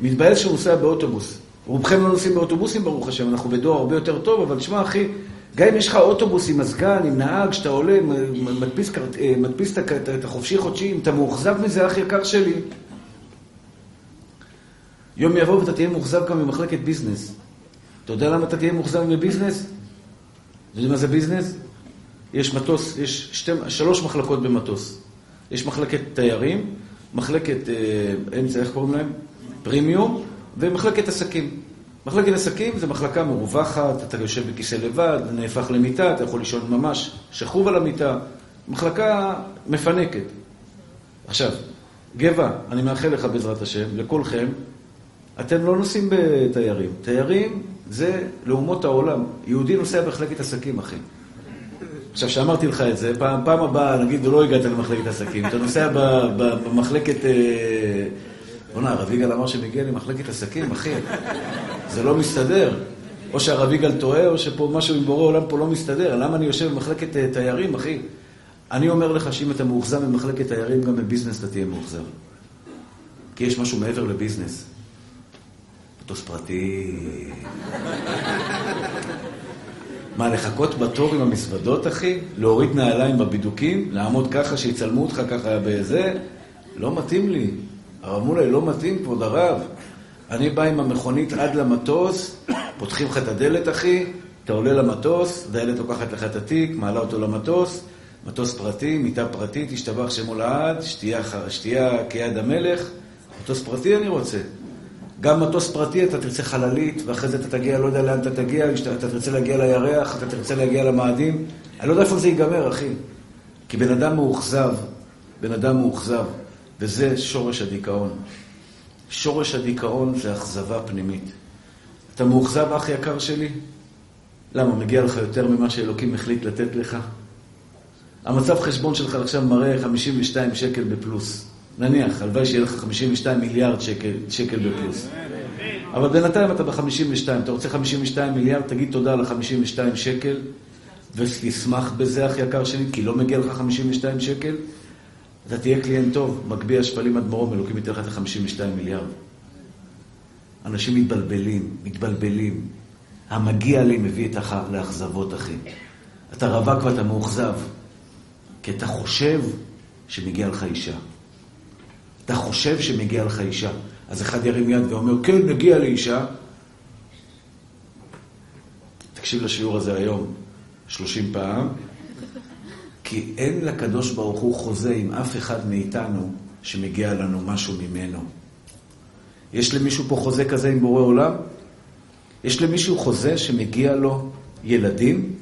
מתבאס שהוא נוסע באוטובוס. רובכם לא נוסעים באוטובוסים, ברוך השם, אנחנו בדואר הרבה יותר טוב, אבל תשמע, אחי, גם אם יש לך אוטובוס עם מזגן, עם נהג, שאתה עולה, מדפיס, אה, מדפיס את החופשי-חודשי, אם אתה מאוכזב מזה, אח יקר שלי, יום יבוא ואתה תהיה מאוכזב גם ממחלקת ביזנס. אתה יודע למה אתה תהיה מאוכזב מביזנס? אתה יודע מה זה ביזנס? יש מטוס, יש שתי, שלוש מחלקות במטוס. יש מחלקת תיירים, מחלקת אה, אמצע, איך קוראים להם? פרימיום, ומחלקת עסקים. מחלקת עסקים זה מחלקה מרווחת, אתה יושב בכיסא לבד, נהפך למיטה, אתה יכול לישון ממש שכוב על המיטה. מחלקה מפנקת. עכשיו, גבע, אני מאחל לך בעזרת השם, לכולכם, אתם לא נוסעים בתיירים. תיירים זה לאומות העולם. יהודי נוסע במחלקת עסקים, אחי. עכשיו, שאמרתי לך את זה, פעם, פעם הבאה, נגיד, לא הגעת למחלקת עסקים, אתה נוסע במחלקת... בוא'נה, הרב יגאל אמר שמגיע למחלקת עסקים, אחי. זה לא מסתדר. או שהרב יגאל טועה, או שפה משהו עם בורא עולם פה לא מסתדר. למה אני יושב במחלקת אה, תיירים, אחי? אני אומר לך שאם אתה מאוכזב במחלקת תיירים, גם בביזנס אתה תהיה מאוכזב. כי יש משהו מעבר לביזנס. מטוס פרטי. מה, לחכות בתור עם המזוודות, אחי? להוריד נעליים בבידוקים? לעמוד ככה, שיצלמו אותך ככה בזה? לא מתאים לי. הרב מולי, לא מתאים, כבוד הרב. אני בא עם המכונית עד למטוס, פותחים לך את הדלת, אחי, אתה עולה למטוס, הדלת לוקחת לך את התיק, מעלה אותו למטוס, מטוס פרטי, מיטה פרטית, השתבח שמו לעד, שתייה, שתייה כיד המלך. מטוס פרטי אני רוצה. גם מטוס פרטי אתה תרצה חללית, ואחרי זה אתה תגיע, לא יודע לאן אתה תגיע, אתה תרצה להגיע לירח, אתה תרצה להגיע למאדים. אני לא יודע איפה זה ייגמר, אחי. כי בן אדם מאוכזב, בן אדם מאוכזב, וזה שורש הדיכאון. שורש הדיכאון זה אכזבה פנימית. אתה מאוכזב, אח יקר שלי? למה, מגיע לך יותר ממה שאלוקים החליט לתת לך? המצב חשבון שלך עכשיו מראה 52 שקל בפלוס. נניח, הלוואי שיהיה לך 52 מיליארד שקל, שקל בפלוס. אבל בינתיים אתה ב-52, אתה רוצה 52 מיליארד, תגיד תודה על ה-52 שקל, ותשמח בזה, אח יקר שלי, כי לא מגיע לך 52 שקל. אתה תהיה קליינט טוב, מגביה שפלים עד מרום, אלוקים ייתן לך את ה-52 מיליארד. אנשים מתבלבלים, מתבלבלים. המגיע לי מביא את לאכזבות, אחי. אתה רווק ואתה מאוכזב, כי אתה חושב שמגיע לך אישה. אתה חושב שמגיע לך אישה. אז אחד ירים יד ואומר, כן, מגיע לאישה. תקשיב לשיעור הזה היום, 30 פעם, כי אין לקדוש ברוך הוא חוזה עם אף אחד מאיתנו שמגיע לנו משהו ממנו. יש למישהו פה חוזה כזה עם בורא עולם? יש למישהו חוזה שמגיע לו ילדים?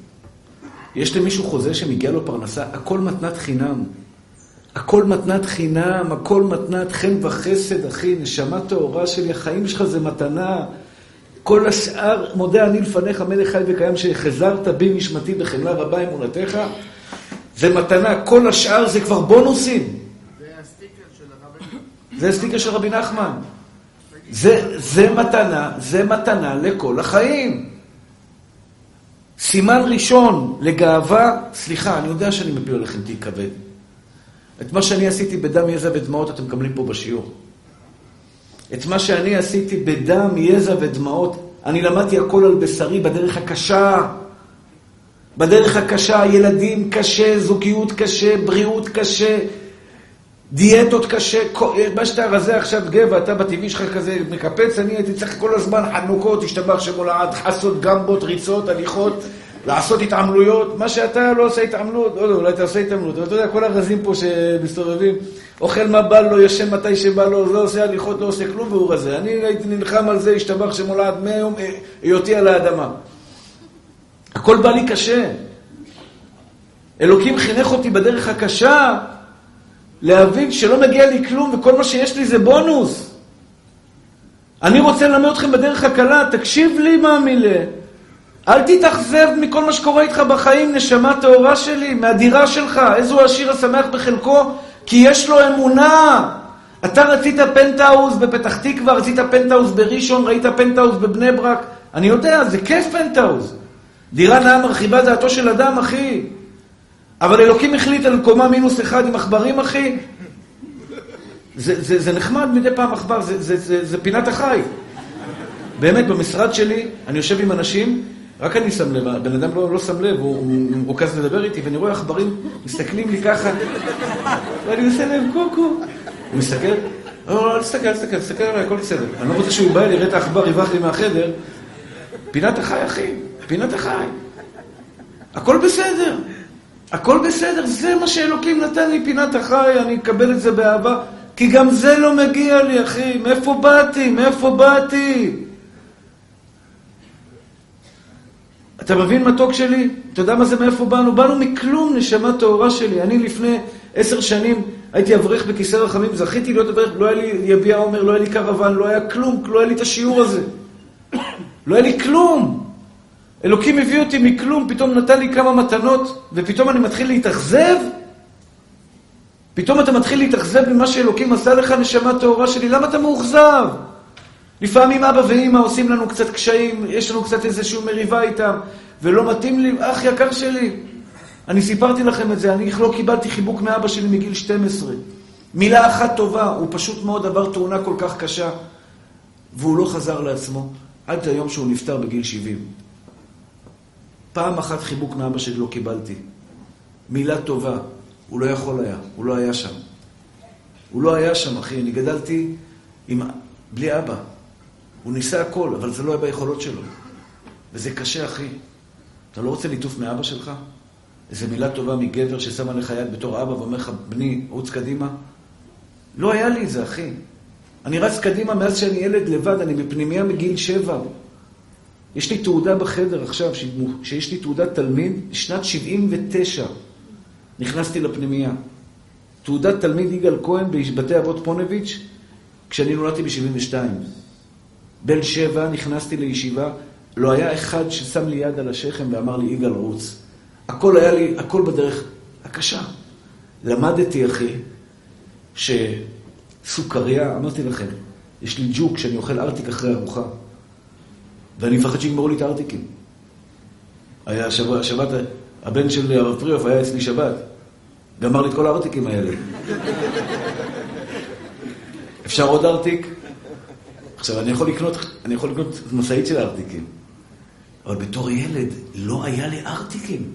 יש למישהו חוזה שמגיע לו פרנסה? הכל מתנת חינם. הכל מתנת חינם, הכל מתנת חן וחסד, אחי, נשמה טהורה שלי, החיים שלך זה מתנה. כל השאר, מודה אני לפניך, מלך חי וקיים, שחזרת בי נשמתי בחמלה רבה אמונתך, זה מתנה. כל השאר זה כבר בונוסים. זה הסטיקר של רבי נחמן. זה, זה מתנה, זה מתנה לכל החיים. סימן ראשון לגאווה, סליחה, אני יודע שאני מפיל עליכם תיק כבד. את מה שאני עשיתי בדם, יזע ודמעות אתם מקבלים פה בשיעור. את מה שאני עשיתי בדם, יזע ודמעות, אני למדתי הכל על בשרי בדרך הקשה. בדרך הקשה, ילדים קשה, זוגיות קשה, בריאות קשה, דיאטות קשה, מה שאתה רזה עכשיו גבע, אתה בטבעי שלך כזה מקפץ, אני הייתי צריך כל הזמן חנוכות, השתבח שמולעד, חסות, גמבות, ריצות, הליכות. לעשות התעמלויות, מה שאתה לא עושה התעמלות, לא, לא, אולי אתה עושה התעמלות, אבל אתה יודע, כל הרזים פה שמסתובבים, אוכל מה בא לו, ישן מתי שבא לו, לא עושה הליכות, לא עושה כלום, והוא רזה. אני הייתי נלחם על זה, השתבח שמולד מהיום אה, היותי על האדמה. הכל בא לי קשה. אלוקים חינך אותי בדרך הקשה להבין שלא מגיע לי כלום וכל מה שיש לי זה בונוס. אני רוצה ללמד אתכם בדרך הקלה, תקשיב לי מה המילה. אל תתאכזב מכל מה שקורה איתך בחיים, נשמה טהורה שלי, מהדירה שלך. איזו העשיר השמח בחלקו? כי יש לו אמונה. אתה רצית פנטהאוז בפתח תקווה, רצית פנטהאוז בראשון, ראית פנטהאוז בבני ברק. אני יודע, זה כיף פנטהאוז. דירה נאה מרחיבה דעתו של אדם, אחי. אבל אלוקים החליט על קומה מינוס אחד עם עכברים, אחי. זה, זה, זה נחמד מדי פעם עכבר, זה, זה, זה, זה פינת החי. באמת, במשרד שלי, אני יושב עם אנשים, רק אני שם לב, הבן אדם לא, לא שם לב, הוא מרוכז לדבר איתי, ואני רואה עכברים מסתכלים לי ככה, ואני עושה להם קוקו. הוא מסתכל, לא, לא, תסתכל, תסתכל, תסתכל עליי, הכל בסדר. אני לא רוצה שהוא בא יראה את העכבר, יברח לי מהחדר. פינת החי, אחי, פינת החי. הכל בסדר. הכל בסדר, זה מה שאלוקים נתן לי, פינת החי, אני אקבל את זה באהבה. כי גם זה לא מגיע לי, אחי. מאיפה באתי? מאיפה באתי? אתה מבין מתוק שלי? אתה יודע מה זה מאיפה באנו? באנו מכלום, נשמה טהורה שלי. אני לפני עשר שנים הייתי אברך בכיסא רחמים, זכיתי להיות אברך, לא היה לי יביע עומר, לא היה לי קרוון, לא היה כלום, לא היה לי את השיעור הזה. לא היה לי כלום. אלוקים הביא אותי מכלום, פתאום נתן לי כמה מתנות, ופתאום אני מתחיל להתאכזב? פתאום אתה מתחיל להתאכזב ממה שאלוקים עשה לך, נשמה טהורה שלי, למה אתה מאוכזב? לפעמים אבא ואימא עושים לנו קצת קשיים, יש לנו קצת איזושהי מריבה איתם, ולא מתאים לי, אח יקר שלי. אני סיפרתי לכם את זה, אני לא קיבלתי חיבוק מאבא שלי מגיל 12. מילה אחת טובה, הוא פשוט מאוד עבר תאונה כל כך קשה, והוא לא חזר לעצמו, עד היום שהוא נפטר בגיל 70. פעם אחת חיבוק מאבא שלי לא קיבלתי. מילה טובה. הוא לא יכול היה, הוא לא היה שם. הוא לא היה שם, אחי. אני גדלתי עם... בלי אבא. הוא ניסה הכל, אבל זה לא היה ביכולות שלו. וזה קשה, אחי. אתה לא רוצה ליטוף מאבא שלך? איזה מילה טובה מגבר ששם עליך יד בתור אבא ואומר לך, בני, רוץ קדימה? לא היה לי את זה, אחי. אני רץ קדימה מאז שאני ילד לבד, אני בפנימייה מגיל שבע. יש לי תעודה בחדר עכשיו, שיש לי תעודת תלמיד, שנת 79 נכנסתי לפנימייה. תעודת תלמיד יגאל כהן בבתי אבות פונביץ', כשאני נולדתי ב-72. בן שבע נכנסתי לישיבה, לא היה אחד ששם לי יד על השכם ואמר לי, יגאל רוץ. הכל היה לי, הכל בדרך הקשה. למדתי, אחי, שסוכריה, אמרתי לכם, יש לי ג'וק שאני אוכל ארטיק אחרי ארוחה, ואני מפחד שיגמרו לי את הארטיקים. היה שבת, שבת, הבן של הרב פריאוף היה אצלי שבת, גמר לי את כל הארטיקים האלה. אפשר עוד ארטיק? עכשיו, אני יכול לקנות, אני יכול לקנות משאית של ארטיקים, אבל בתור ילד לא היה לי ארטיקים.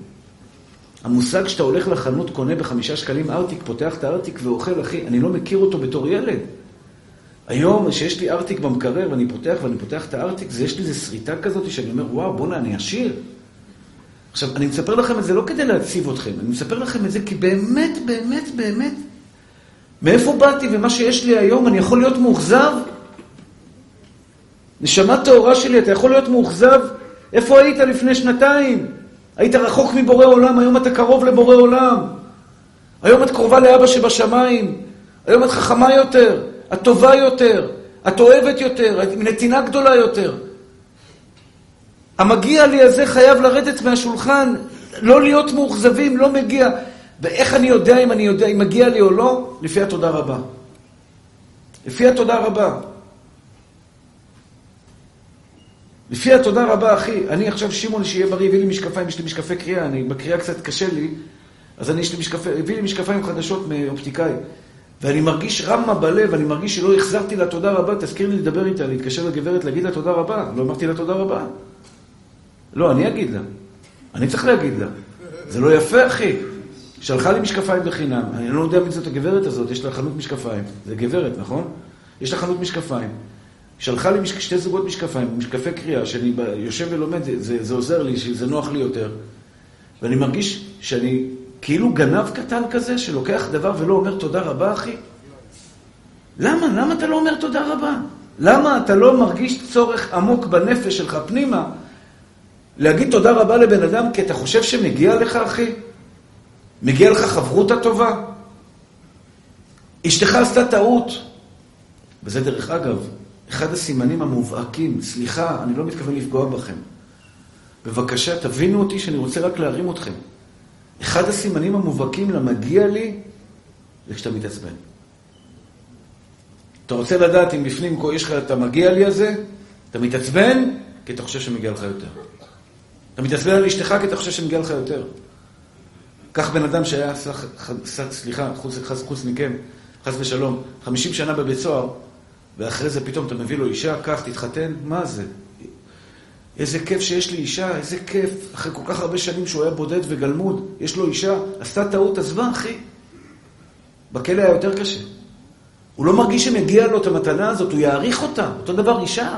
המושג שאתה הולך לחנות, קונה בחמישה שקלים ארטיק, פותח את הארטיק ואוכל, אחי, אני לא מכיר אותו בתור ילד. היום, שיש לי ארטיק במקרר ואני פותח ואני פותח את הארטיק, יש לי איזו שריטה כזאת שאני אומר, וואו, בואנה, אני עשיר. עכשיו, אני מספר לכם את זה לא כדי להציב אתכם, אני מספר לכם את זה כי באמת, באמת, באמת, מאיפה באתי ומה שיש לי היום, אני יכול להיות מאוכזב? נשמה טהורה שלי, אתה יכול להיות מאוכזב? איפה היית לפני שנתיים? היית רחוק מבורא עולם, היום אתה קרוב לבורא עולם. היום את קרובה לאבא שבשמיים. היום את חכמה יותר, את טובה יותר, את אוהבת יותר, את נתינה גדולה יותר. המגיע לי הזה חייב לרדת מהשולחן, לא להיות מאוכזבים, לא מגיע. ואיך אני יודע אם אני יודע אם מגיע לי או לא? לפי התודה רבה. לפי התודה רבה. לפי התודה רבה, אחי, אני עכשיו שמעון שיהיה בריא, הביא לי משקפיים, יש לי משקפי קריאה, אני בקריאה קצת קשה לי, אז אני, יש לי משקפי, הביא לי משקפיים חדשות מאופטיקאי. ואני מרגיש רמה בלב, אני מרגיש שלא החזרתי לה תודה רבה, תזכיר לי לדבר איתה, להתקשר לגברת, להגיד לה תודה רבה. לא אמרתי לה תודה רבה. לא, אני אגיד לה. אני צריך להגיד לה. זה לא יפה, אחי. שלחה לי משקפיים בחינם. אני לא יודע מי זאת הגברת הזאת, יש לה חנות משקפיים. זה גברת, נכון? יש לה חנות משקפיים. שלחה לי משק... שתי זוגות משקפיים, משקפי קריאה, שאני יושב ולומד, זה, זה עוזר לי, זה נוח לי יותר. ואני מרגיש שאני כאילו גנב קטן כזה, שלוקח דבר ולא אומר תודה רבה, אחי. למה? למה אתה לא אומר תודה רבה? למה אתה לא מרגיש צורך עמוק בנפש שלך פנימה להגיד תודה רבה לבן אדם כי אתה חושב שמגיע לך, אחי? מגיע לך חברות הטובה? אשתך עשתה טעות. וזה דרך אגב, אחד הסימנים המובהקים, סליחה, אני לא מתכוון לפגוע בכם. בבקשה, תבינו אותי שאני רוצה רק להרים אתכם. אחד הסימנים המובהקים למגיע לי, זה כשאתה מתעצבן. אתה רוצה לדעת אם בפנים יש לך את המגיע לי הזה, אתה מתעצבן כי אתה חושב שמגיע לך יותר. אתה מתעצבן על אשתך כי אתה חושב שמגיע לך יותר. קח בן אדם שהיה, סליחה, חוץ, חוץ מכם, חס ושלום, 50 שנה בבית סוהר, ואחרי זה פתאום אתה מביא לו אישה, קח, תתחתן, מה זה? איזה כיף שיש לי אישה, איזה כיף. אחרי כל כך הרבה שנים שהוא היה בודד וגלמוד, יש לו אישה, עשתה טעות, עזבה, אחי. בכלא היה יותר קשה. הוא לא מרגיש שמגיע לו את המתנה הזאת, הוא יעריך אותה. אותו דבר אישה.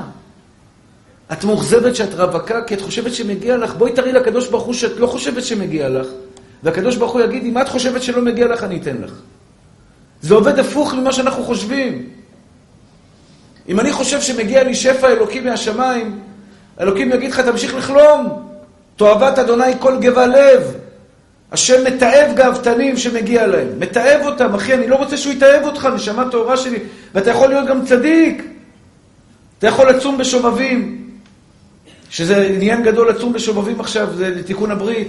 את מאוכזבת שאת רווקה כי את חושבת שמגיע לך, בואי תראי לקדוש ברוך הוא שאת לא חושבת שמגיע לך, והקדוש ברוך הוא יגיד, אם את חושבת שלא מגיע לך, אני אתן לך. זה עובד הפוך ממה שאנחנו חושבים. אם אני חושב שמגיע לי שפע אלוקי מהשמיים, אלוקים יגיד לך, תמשיך לחלום. תועבת אדוני כל גבה לב. השם מתעב גאוותנים שמגיע להם. מתעב אותם, אחי, אני לא רוצה שהוא יתעב אותך, נשמה טהורה שלי. ואתה יכול להיות גם צדיק. אתה יכול לצום בשובבים, שזה עניין גדול לצום בשובבים עכשיו, זה לתיקון הברית,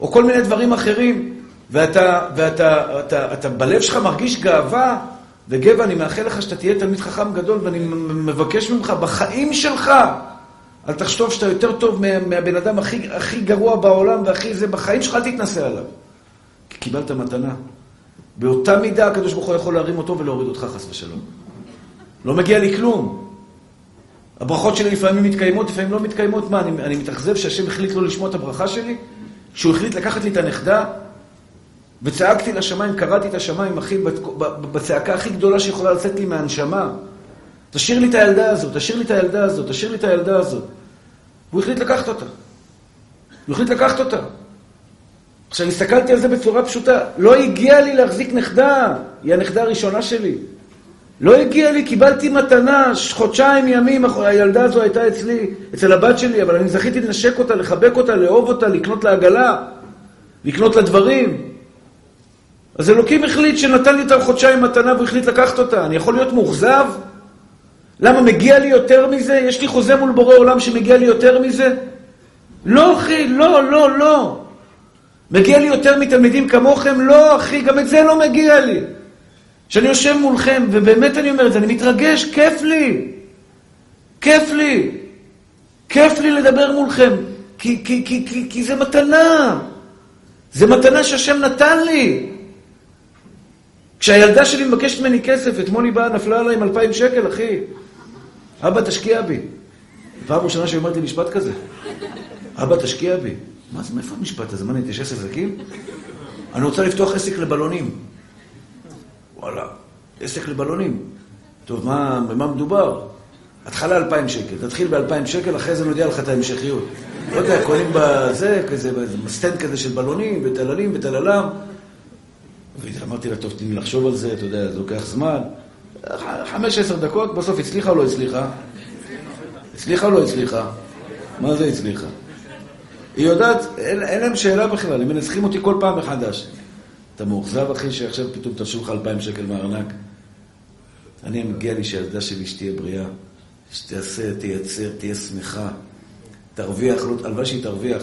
או כל מיני דברים אחרים, ואתה, ואתה אתה, אתה בלב שלך מרגיש גאווה, וגבע, אני מאחל לך שאתה תהיה תלמיד חכם גדול, ואני מבקש ממך, בחיים שלך, אל תחשוב שאתה יותר טוב מהבן אדם הכי, הכי גרוע בעולם והכי זה, בחיים שלך אל תתנסה עליו. כי קיבלת מתנה. באותה מידה הקדוש ברוך הוא יכול להרים אותו ולהוריד אותך חס ושלום. לא מגיע לי כלום. הברכות שלי לפעמים מתקיימות, לפעמים לא מתקיימות. מה, אני, אני מתאכזב שהשם החליט לא לשמוע את הברכה שלי? שהוא החליט לקחת לי את הנכדה? וצעקתי לשמיים, קראתי את השמיים, אחי, בצעקה הכי גדולה שיכולה לצאת לי מהנשמה. תשאיר לי את הילדה הזאת, תשאיר לי את הילדה הזאת, תשאיר לי את הילדה הזאת. והוא החליט לקחת אותה. הוא החליט לקחת אותה. עכשיו, הסתכלתי על זה בצורה פשוטה. לא הגיע לי להחזיק נכדה, היא הנכדה הראשונה שלי. לא הגיע לי, קיבלתי מתנה, חודשיים ימים, הילדה הזו הייתה אצלי, אצל הבת שלי, אבל אני זכיתי לנשק אותה, לחבק אותה, לאהוב אותה, לקנות לה עגלה, לקנות לה דברים. אז אלוקים החליט שנתן לי את החודשיים מתנה והוא החליט לקחת אותה. אני יכול להיות מאוכזב? למה, מגיע לי יותר מזה? יש לי חוזה מול בורא עולם שמגיע לי יותר מזה? לא, אחי, לא, לא, לא. מגיע לי יותר מתלמידים כמוכם? לא, אחי, גם את זה לא מגיע לי. כשאני יושב מולכם, ובאמת אני אומר את זה, אני מתרגש, כיף לי. כיף לי. כיף לי לדבר מולכם, כי, כי, כי, כי, כי זה מתנה. זה מתנה שהשם נתן לי. כשהילדה שלי מבקשת ממני כסף, אתמול היא באה, נפלה עליי עם אלפיים שקל, אחי. אבא, תשקיע בי. פעם ראשונה שהיא אומרת לי משפט כזה. אבא, תשקיע בי. מה זה, מאיפה המשפט הזה? מה, אני איש עסקים? אני רוצה לפתוח עסק לבלונים. וואלה, עסק לבלונים. טוב, מה, במה מדובר? התחלה אלפיים שקל. תתחיל באלפיים שקל, אחרי זה נודיע לך את ההמשכיות. לא יודע, קונים בזה, כזה, stand כזה של בלונים, וטללים וטללם. ואמרתי לה, טוב, תני לי לחשוב על זה, אתה יודע, זה לוקח זמן. חמש, עשר דקות, בסוף הצליחה או לא הצליחה? הצליחה או לא הצליחה? מה זה הצליחה? היא יודעת, אין, אין להם שאלה בכלל, הם מנצחים אותי כל פעם מחדש. אתה מאוכזב, אחי, שעכשיו פתאום תרשו לך אלפיים שקל מהארנק? אני, מגיע לי שהילדה שלי שתהיה בריאה, שתעשה, תייצר, תהיה שמחה, תרוויח, הלוואי שהיא תרוויח.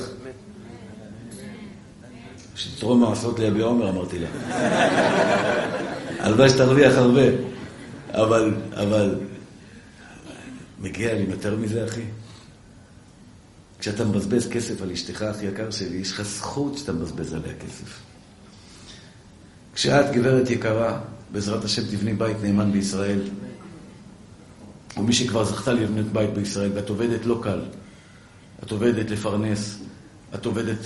שתתרום מעשות ליביע עומר, אמרתי לה. הלוואי שתרוויח הרבה. אבל, אבל, מגיע לי יותר מזה, אחי? כשאתה מבזבז כסף על אשתך הכי יקר שלי, יש לך זכות שאתה מבזבז עליה כסף. כשאת, גברת יקרה, בעזרת השם תבני בית נאמן בישראל, או מי שכבר זכתה לבנות בית בישראל, ואת עובדת לא קל, את עובדת לפרנס, את עובדת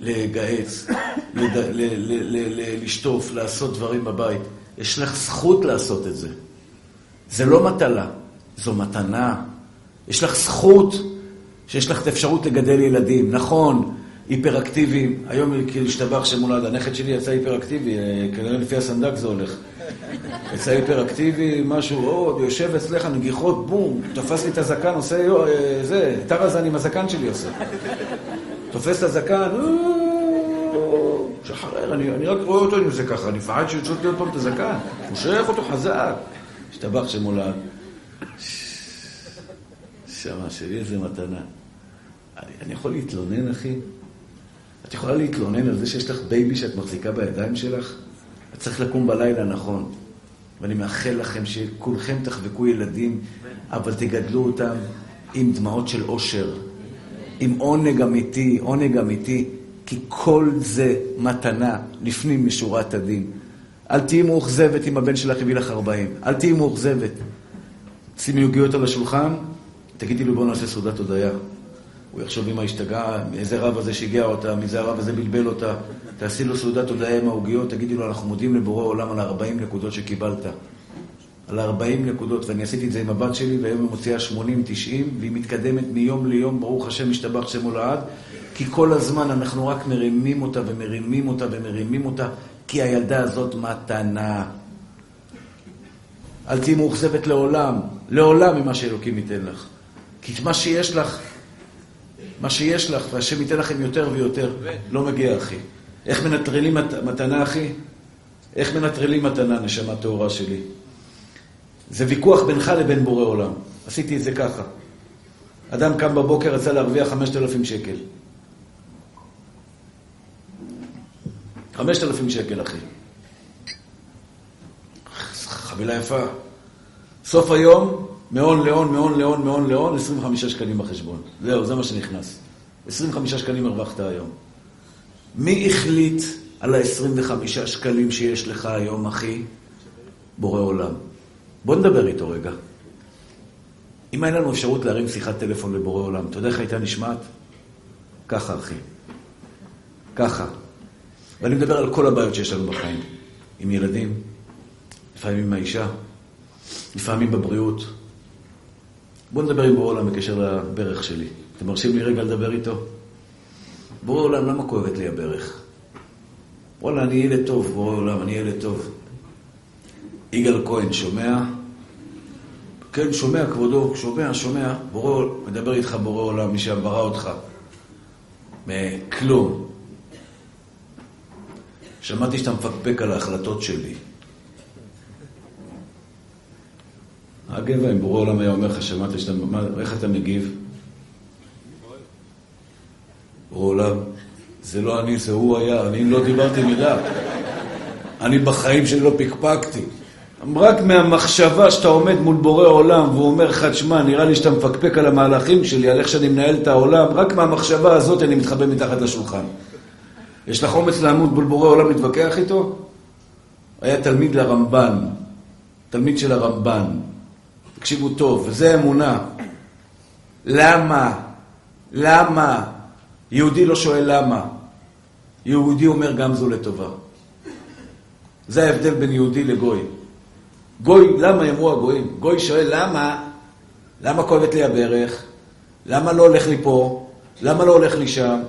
לגהץ, לד... ל... ל... ל... לשטוף, לעשות דברים בבית. יש לך זכות לעשות את זה. זה לא מטלה, זו מתנה. יש לך זכות שיש לך את האפשרות לגדל ילדים. נכון, היפראקטיביים, היום כאילו השתבח שמולד, הנכד שלי יצא היפראקטיבי, אה, כנראה לפי הסנדק זה הולך. יצא היפראקטיבי, משהו, או, יושב אצלך, נגיחות, בום, תפס לי את הזקן, עושה, אה, זה, טרזן עם הזקן שלי עושה. תופס את הזקן, שחרר, אני רק רואה אותו עם זה ככה, אני מפחד שיוצא לי עוד פעם את הזקן, מושך אותו חזק, השתבח שמו לעד. שמע, יש לי איזה מתנה. אני יכול להתלונן, אחי? את יכולה להתלונן על זה שיש לך baby שאת מחזיקה בידיים שלך? את צריך לקום בלילה נכון. ואני מאחל לכם שכולכם תחבקו ילדים, אבל תגדלו אותם עם דמעות של אושר, עם עונג אמיתי, עונג אמיתי, כי כל זה מתנה לפנים משורת הדין. אל תהיי מאוכזבת אם הבן שלך הביא לך 40. אל תהיי מאוכזבת. שימי עוגיות על השולחן, תגידי לו בוא נעשה סעודת הודיה. הוא יחשוב אמא השתגעה, מאיזה רב הזה שיגע אותה, מאיזה הרב הזה בלבל אותה. תעשי לו סעודת הודיה עם העוגיות, תגידי לו אנחנו מודים לבורא עולם על ה-40 נקודות שקיבלת. על ה-40 נקודות, ואני עשיתי את זה עם הבת שלי, והיום היא מוציאה 80-90, והיא מתקדמת מיום ליום, ברוך השם, משתבח שמו לעד, כי כל הזמן אנחנו רק מרימים אותה ומרימים אותה ומרימים אותה, כי הילדה הזאת מתנה. אל תהיי מאוכזבת לעולם, לעולם ממה שאלוקים ייתן לך. כי מה שיש לך, מה שיש לך, והשם ייתן לכם יותר ויותר, לא מגיע, אחי. איך מנטרלים מתנה, אחי? איך מנטרלים מתנה, נשמה טהורה שלי? זה ויכוח בינך לבין בורא עולם. עשיתי את זה ככה. אדם קם בבוקר, רצה להרוויח 5,000 שקל. 5,000 שקל, אחי. חבילה יפה. סוף היום, מהון להון, מהון להון, מהון להון, 25 שקלים בחשבון. זהו, זה מה שנכנס. 25 שקלים הרווחת היום. מי החליט על ה-25 שקלים שיש לך היום, אחי? בורא עולם. בוא נדבר איתו רגע. אם אין לנו אפשרות להרים שיחת טלפון לבורא עולם, אתה יודע איך הייתה נשמעת? ככה, אחי. ככה. ואני מדבר על כל הבעיות שיש לנו בחיים. עם ילדים, לפעמים עם האישה, לפעמים בבריאות. בואו נדבר עם בורא עולם בקשר לברך שלי. אתם מרשים לי רגע לדבר איתו? בורא עולם, למה כואבת לי הברך? וואלה, אני ילד טוב, בורא עולם, אני ילד טוב. יגאל כהן, שומע? כן, שומע, כבודו, שומע, שומע. בורא, מדבר איתך בורא עולם, מי שברא אותך. מכלום. שמעתי שאתה מפקפק על ההחלטות שלי. הגבע, אם בורא עולם היה אומר לך, שמעת שאתה... מה, איך אתה מגיב? בורא עולם, זה לא אני, זה הוא היה, אני לא דיברתי מילה. אני בחיים שלי לא פקפקתי. רק מהמחשבה שאתה עומד מול בורא עולם והוא אומר לך, תשמע, נראה לי שאתה מפקפק על המהלכים שלי, על איך שאני מנהל את העולם, רק מהמחשבה הזאת אני מתחבא מתחת לשולחן. יש לך אומץ לעמוד מול בורא עולם להתווכח איתו? היה תלמיד לרמב"ן, תלמיד של הרמב"ן. תקשיבו טוב, וזה אמונה. למה? למה? יהודי לא שואל למה. יהודי אומר גם זו לטובה. זה ההבדל בין יהודי לגוי. גוי, למה אמרו הגויים? גוי שואל למה, למה כואבת לי הברך? למה לא הולך לי פה? למה לא הולך לי שם?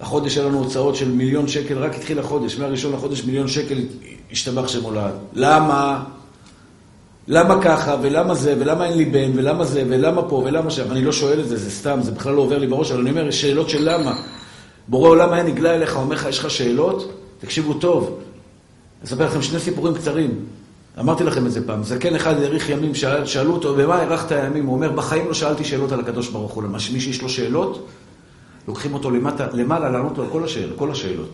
החודש היה לנו הוצאות של מיליון שקל, רק התחיל החודש, מהראשון לחודש מיליון שקל השתבח שמולד. למה? למה ככה, ולמה זה, ולמה אין לי בן, ולמה זה, ולמה פה, ולמה שם? אני לא שואל את זה, זה סתם, זה בכלל לא עובר לי בראש, אבל אני אומר, יש שאלות של למה. בורא עולם היה נגלה אליך, אומר לך, יש לך שאלות? תקשיבו טוב. אספר לכם שני סיפורים קצרים. אמרתי לכם את זה פעם. זקן אחד האריך ימים, שאל, שאלו אותו, במה הארכת הימים? הוא אומר, בחיים לא שאלתי שאלות על הקדוש ברוך הוא. למה שמי שיש לו שאלות, לוקחים אותו למטה, למעלה לענות לו על כל, השאל, כל השאלות.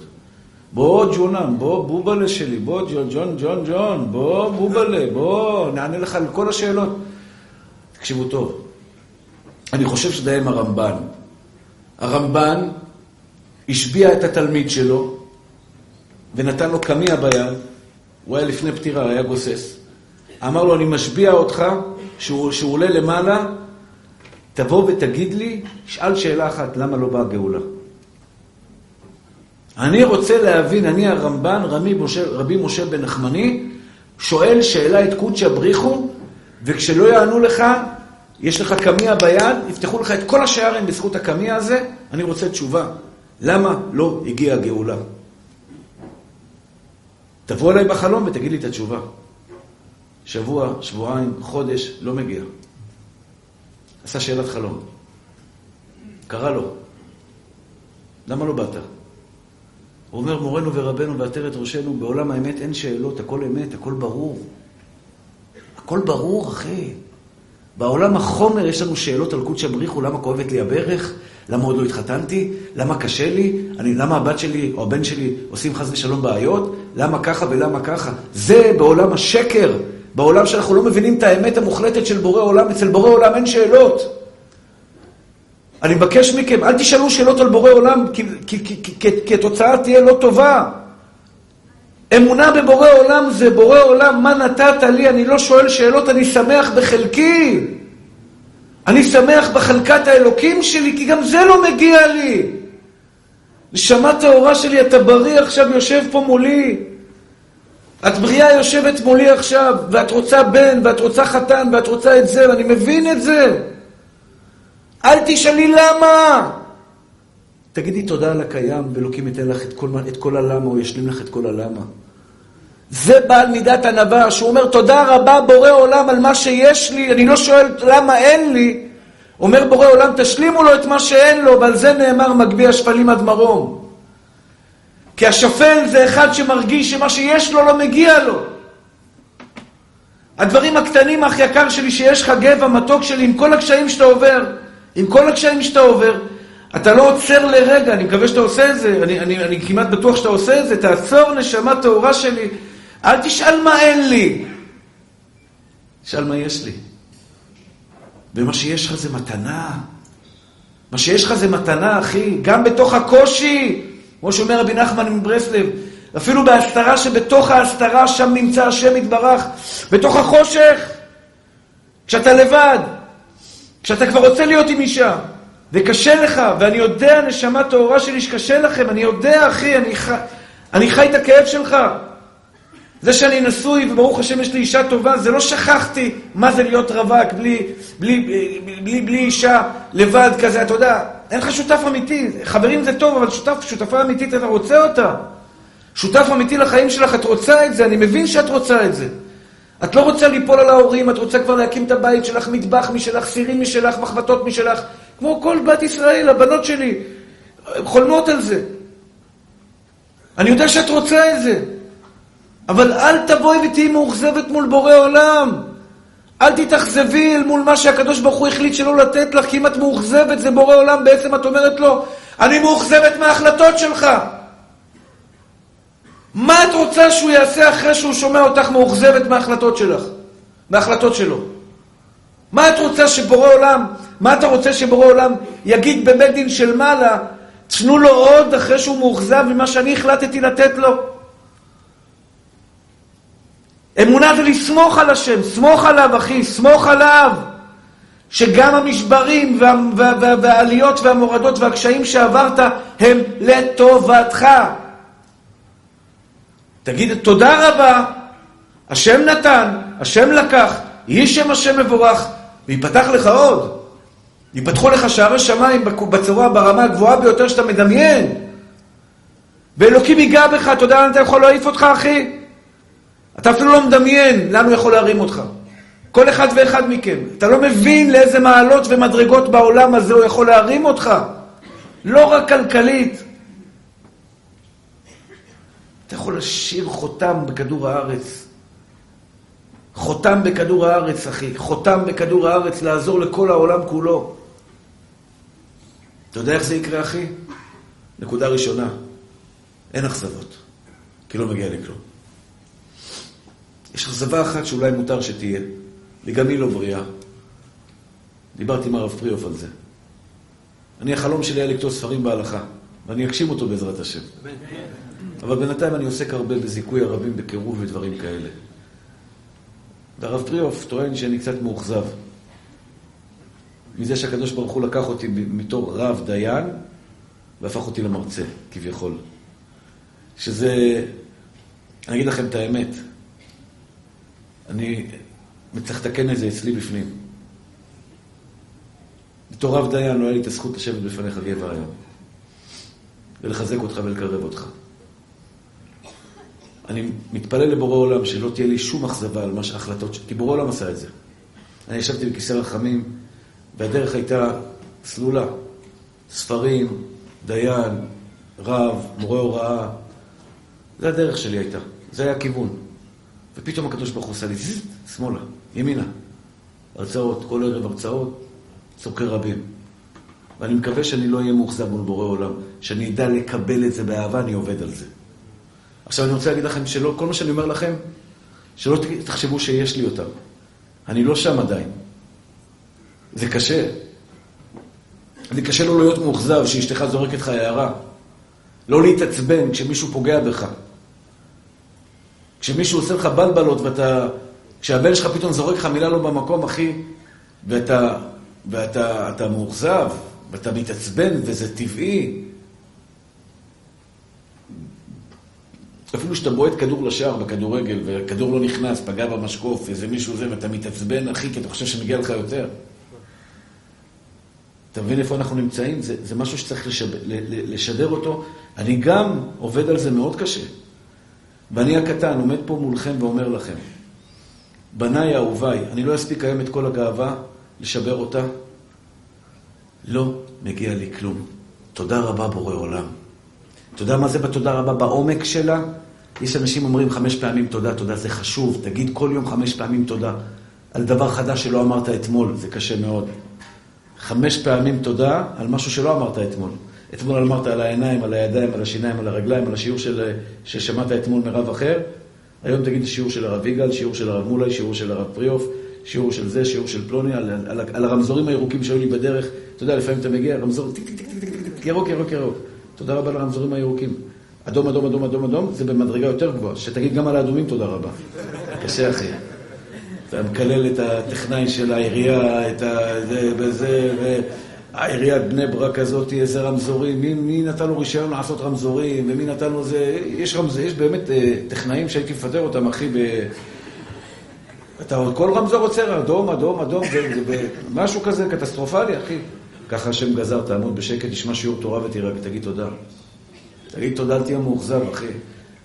בוא ג'ונם, בוא בובלה שלי, בוא ג'ון, ג'ון, ג'ון, ג'ון, בוא בובלה, בוא, נענה לך על כל השאלות. תקשיבו טוב, אני חושב שזה עם הרמב"ן. הרמב"ן השביע את התלמיד שלו ונתן לו קמיע ביד, הוא היה לפני פטירה, היה גוסס. אמר לו, אני משביע אותך, שהוא, שהוא עולה למעלה, תבוא ותגיד לי, שאל שאלה אחת, למה לא באה גאולה? אני רוצה להבין, אני הרמב"ן, רבי משה, רבי משה בן נחמני, שואל שאלה את קודשא בריחו, וכשלא יענו לך, יש לך קמיע ביד, יפתחו לך את כל השערים בזכות הקמיע הזה, אני רוצה תשובה. למה לא הגיעה הגאולה? תבוא אליי בחלום ותגיד לי את התשובה. שבוע, שבועיים, חודש, לא מגיע. עשה שאלת חלום. קרא לו. למה לא באת? הוא אומר, מורנו ורבנו ועטרת ראשנו, בעולם האמת אין שאלות, הכל אמת, הכל ברור. הכל ברור, אחי. בעולם החומר יש לנו שאלות על קודשא בריחו, למה כואבת לי הברך? למה עוד לא התחתנתי? למה קשה לי? אני, למה הבת שלי או הבן שלי עושים חס ושלום בעיות? למה ככה ולמה ככה? זה בעולם השקר, בעולם שאנחנו לא מבינים את האמת המוחלטת של בורא עולם. אצל בורא עולם אין שאלות. אני מבקש מכם, אל תשאלו שאלות על בורא עולם, כי, כי, כי, כי, התוצאה תהיה לא טובה. אמונה בבורא עולם זה בורא עולם, מה נתת לי? אני לא שואל שאלות, אני שמח בחלקי. אני שמח בחלקת האלוקים שלי, כי גם זה לא מגיע לי. נשמה טהורה שלי, אתה בריא עכשיו, יושב פה מולי. את בריאה יושבת מולי עכשיו, ואת רוצה בן, ואת רוצה חתן, ואת רוצה את זה, ואני מבין את זה. אל תשאלי למה. תגידי תודה על הקיים, ואלוקים ייתן לך את כל, את כל הלמה, או ישלים לך את כל הלמה. זה בעל מידת ענווה, שהוא אומר תודה רבה בורא עולם על מה שיש לי, אני לא שואל למה אין לי. אומר בורא עולם תשלימו לו את מה שאין לו, ועל זה נאמר מגביה שפלים עד מרום. כי השפל זה אחד שמרגיש שמה שיש לו לא מגיע לו. הדברים הקטנים, אח יקר שלי, שיש לך גבע מתוק שלי, עם כל הקשיים שאתה עובר, עם כל הקשיים שאתה עובר, אתה לא עוצר לרגע, אני מקווה שאתה עושה את זה, אני, אני, אני כמעט בטוח שאתה עושה את זה, תעצור נשמה טהורה שלי, אל תשאל מה אין לי, תשאל מה יש לי. ומה שיש לך זה מתנה. מה שיש לך זה מתנה, אחי, גם בתוך הקושי, כמו שאומר רבי נחמן מברסלב, אפילו בהסתרה שבתוך ההסתרה, שם נמצא השם יתברך, בתוך החושך, כשאתה לבד. כשאתה כבר רוצה להיות עם אישה, וקשה לך, ואני יודע, נשמה טהורה שלי, שקשה לכם, אני יודע, אחי, אני, ח... אני חי את הכאב שלך. זה שאני נשוי, וברוך השם יש לי אישה טובה, זה לא שכחתי מה זה להיות רווק בלי, בלי, בלי, בלי, בלי אישה לבד כזה, אתה יודע, אין לך שותף אמיתי. חברים זה טוב, אבל שותף, שותפה אמיתית, אתה רוצה אותה. שותף אמיתי לחיים שלך, את רוצה את זה, אני מבין שאת רוצה את זה. את לא רוצה ליפול על ההורים, את רוצה כבר להקים את הבית שלך, מטבח משלך, סירים משלך, מחבטות משלך, כמו כל בת ישראל, הבנות שלי, חולמות על זה. אני יודע שאת רוצה את זה, אבל אל תבואי ותהיי מאוכזבת מול בורא עולם. אל תתאכזבי אל מול מה שהקדוש ברוך הוא החליט שלא לתת לך, כי אם את מאוכזבת זה בורא עולם, בעצם את אומרת לו, אני מאוכזבת מההחלטות שלך. מה את רוצה שהוא יעשה אחרי שהוא שומע אותך מאוכזבת מההחלטות שלך? מההחלטות שלו? מה את רוצה שבורא עולם, מה אתה רוצה שבורא עולם יגיד בבית דין של מעלה, תנו לו עוד אחרי שהוא מאוכזב ממה שאני החלטתי לתת לו? אמונה זה לסמוך על השם, סמוך עליו אחי, סמוך עליו. שגם המשברים וה, וה, וה, והעליות והמורדות והקשיים שעברת הם לטובתך. תגיד תודה רבה, השם נתן, השם לקח, יהי שם השם מבורך, ויפתח לך עוד. ייפתחו לך שערי שמיים בצורה, ברמה הגבוהה ביותר שאתה מדמיין. ואלוקים ייגע בך, אתה יודע לאן אתה יכול להעיף אותך, אחי? אתה אפילו לא מדמיין לאן הוא יכול להרים אותך. כל אחד ואחד מכם. אתה לא מבין לאיזה מעלות ומדרגות בעולם הזה הוא יכול להרים אותך. לא רק כלכלית. אתה יכול לשאיר חותם בכדור הארץ. חותם בכדור הארץ, אחי. חותם בכדור הארץ לעזור לכל העולם כולו. אתה יודע איך זה יקרה, אחי? נקודה ראשונה, אין אכזבות, כי לא מגיע לכלום. יש אכזבה אחת שאולי מותר שתהיה, וגם היא לא בריאה. דיברתי עם הרב פריאוף על זה. אני, החלום שלי היה לכתוב ספרים בהלכה, ואני אגשים אותו בעזרת השם. אבל בינתיים אני עוסק הרבה בזיכוי הרבים, בקירוב ודברים כאלה. והרב פריאוף טוען שאני קצת מאוכזב. מזה שהקדוש ברוך הוא לקח אותי מתור רב דיין והפך אותי למרצה, כביכול. שזה, אני אגיד לכם את האמת, אני צריך לתקן את זה אצלי בפנים. בתור רב דיין לא היה לי את הזכות לשבת בפניך גבר היום, ולחזק אותך ולקרב אותך. אני מתפלל לבורא עולם שלא תהיה לי שום אכזבה על מה שההחלטות, כי בורא עולם עשה את זה. אני ישבתי בכיסא רחמים, והדרך הייתה סלולה. ספרים, דיין, רב, מורה הוראה. זה הדרך שלי הייתה, זה היה הכיוון. ופתאום הקדוש ברוך הוא עושה לי זז, שמאלה, ימינה. הרצאות, כל ערב הרצאות, צורכי רבים. ואני מקווה שאני לא אהיה מאוכזב מול בורא עולם, שאני אדע לקבל את זה באהבה, אני עובד על זה. עכשיו אני רוצה להגיד לכם שלא, כל מה שאני אומר לכם, שלא תחשבו שיש לי אותם. אני לא שם עדיין. זה קשה. זה קשה לא להיות מאוכזב שאשתך זורקת לך הערה. לא להתעצבן כשמישהו פוגע בך. כשמישהו עושה לך בלבלות ואתה... כשהבן שלך פתאום זורק לך מילה לא במקום, אחי, ואתה, ואתה אתה מאוכזב, ואתה מתעצבן, וזה טבעי. אפילו שאתה בועט כדור לשער בכדורגל, וכדור לא נכנס, פגע במשקוף, איזה מישהו זה, ואתה מתעצבן, אחי, כי אתה חושב שמגיע לך יותר. אתה מבין איפה אנחנו נמצאים? זה, זה משהו שצריך לשדר, לשדר אותו. אני גם עובד על זה מאוד קשה. ואני הקטן עומד פה מולכם ואומר לכם, בניי אהוביי, אני לא אספיק היום את כל הגאווה, לשבר אותה. לא מגיע לי כלום. תודה רבה בורא עולם. אתה יודע מה זה בתודה רבה? בעומק שלה, יש אנשים אומרים חמש פעמים תודה, תודה זה חשוב, תגיד כל יום חמש פעמים תודה. על דבר חדש שלא אמרת אתמול, זה קשה מאוד. חמש פעמים תודה על משהו שלא אמרת אתמול. אתמול אמרת על העיניים, על הידיים, על השיניים, על הרגליים, על השיעור של, ששמעת אתמול מרב אחר. היום תגיד שיעור של הרב יגאל, שיעור של הרב מולי, שיעור של הרב פריאוף, שיעור של זה, שיעור של פלוני, על, על, על הרמזורים הירוקים שהיו לי בדרך. אתה יודע, לפעמים אתה מגיע, רמזור, טיק, טיק, טיק, טיק, טיק, טיק, ירוק, ירוק, ירוק. תודה רבה לרמזורים הירוקים. אדום, אדום, אדום, אדום, אדום, זה במדרגה יותר גבוהה. שתגיד גם על האדומים תודה רבה. קשה, אחי. אתה מקלל את הטכנאי של העירייה, את ה... זה וזה, והעיריית בני ברק הזאת, איזה רמזורים, מי, מי נתן לו רישיון לעשות רמזורים, ומי נתן לו זה... יש, רמז... יש באמת אה, טכנאים שהייתי מפטר אותם, אחי, ב... אתה, כל רמזור עוצר, אדום, אדום, אדום, זה, זה משהו כזה קטסטרופלי, אחי. ככה השם גזר, תעמוד בשקט, תשמע שיעור תורה ותירא, ותגיד תודה. תגיד תודה, אל תהיה מאוכזב, אחי.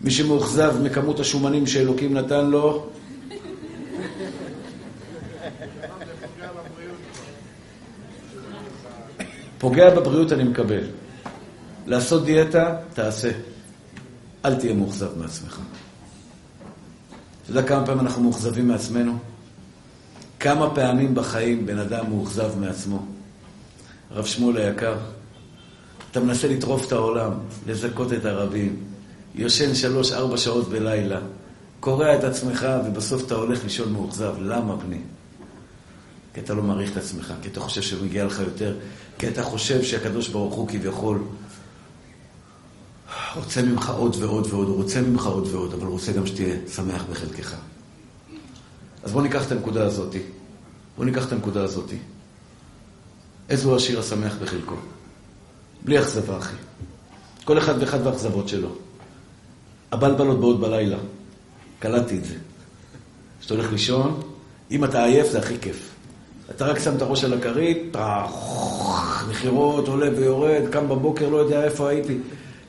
מי שמאוכזב מכמות השומנים שאלוקים נתן לו, פוגע בבריאות אני מקבל. לעשות דיאטה, תעשה. אל תהיה מאוכזב מעצמך. אתה יודע כמה פעמים אנחנו מאוכזבים מעצמנו? כמה פעמים בחיים בן אדם מאוכזב מעצמו? הרב שמואל היקר, אתה מנסה לטרוף את העולם, לזכות את הרבים, יושן שלוש-ארבע שעות בלילה, קורע את עצמך ובסוף אתה הולך לישון מאוכזב. למה, בני? כי אתה לא מעריך את עצמך, כי אתה חושב שמגיע לך יותר, כי אתה חושב שהקדוש ברוך הוא כביכול רוצה ממך עוד ועוד ועוד, הוא רוצה ממך עוד ועוד, אבל הוא רוצה גם שתהיה שמח בחלקך. אז בואו ניקח את הנקודה הזאת. בואו ניקח את הנקודה הזאת. איזו השיר השמח בחלקו? בלי אכזבה, אחי. כל אחד ואחד והאכזבות שלו. הבלבלות באות בלילה. קלטתי את זה. כשאתה הולך לישון, אם אתה עייף זה הכי כיף. אתה רק שם את הראש על הכרית, מכירות, עולה ויורד, קם בבוקר, לא יודע איפה הייתי.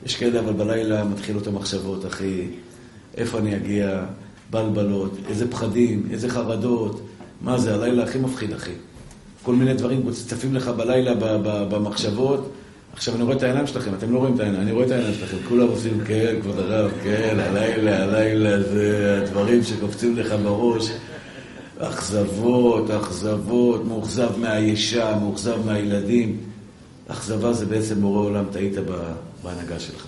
יש כאלה, אבל בלילה מתחילות המחשבות, אחי, איפה אני אגיע, בלבלות, איזה פחדים, איזה חרדות. מה זה, הלילה הכי מפחיד, אחי. כל מיני דברים צפים לך בלילה במחשבות. עכשיו אני רואה את העיניים שלכם, אתם לא רואים את העיניים, אני רואה את העיניים שלכם, כולם עושים כן, כבוד הרב, כן, הלילה, הלילה, זה הדברים שקופצים לך בראש. אכזבות, אכזבות, מאוכזב מהאישה, מאוכזב מהילדים. אכזבה זה בעצם בורא עולם, טעית בהנהגה שלך.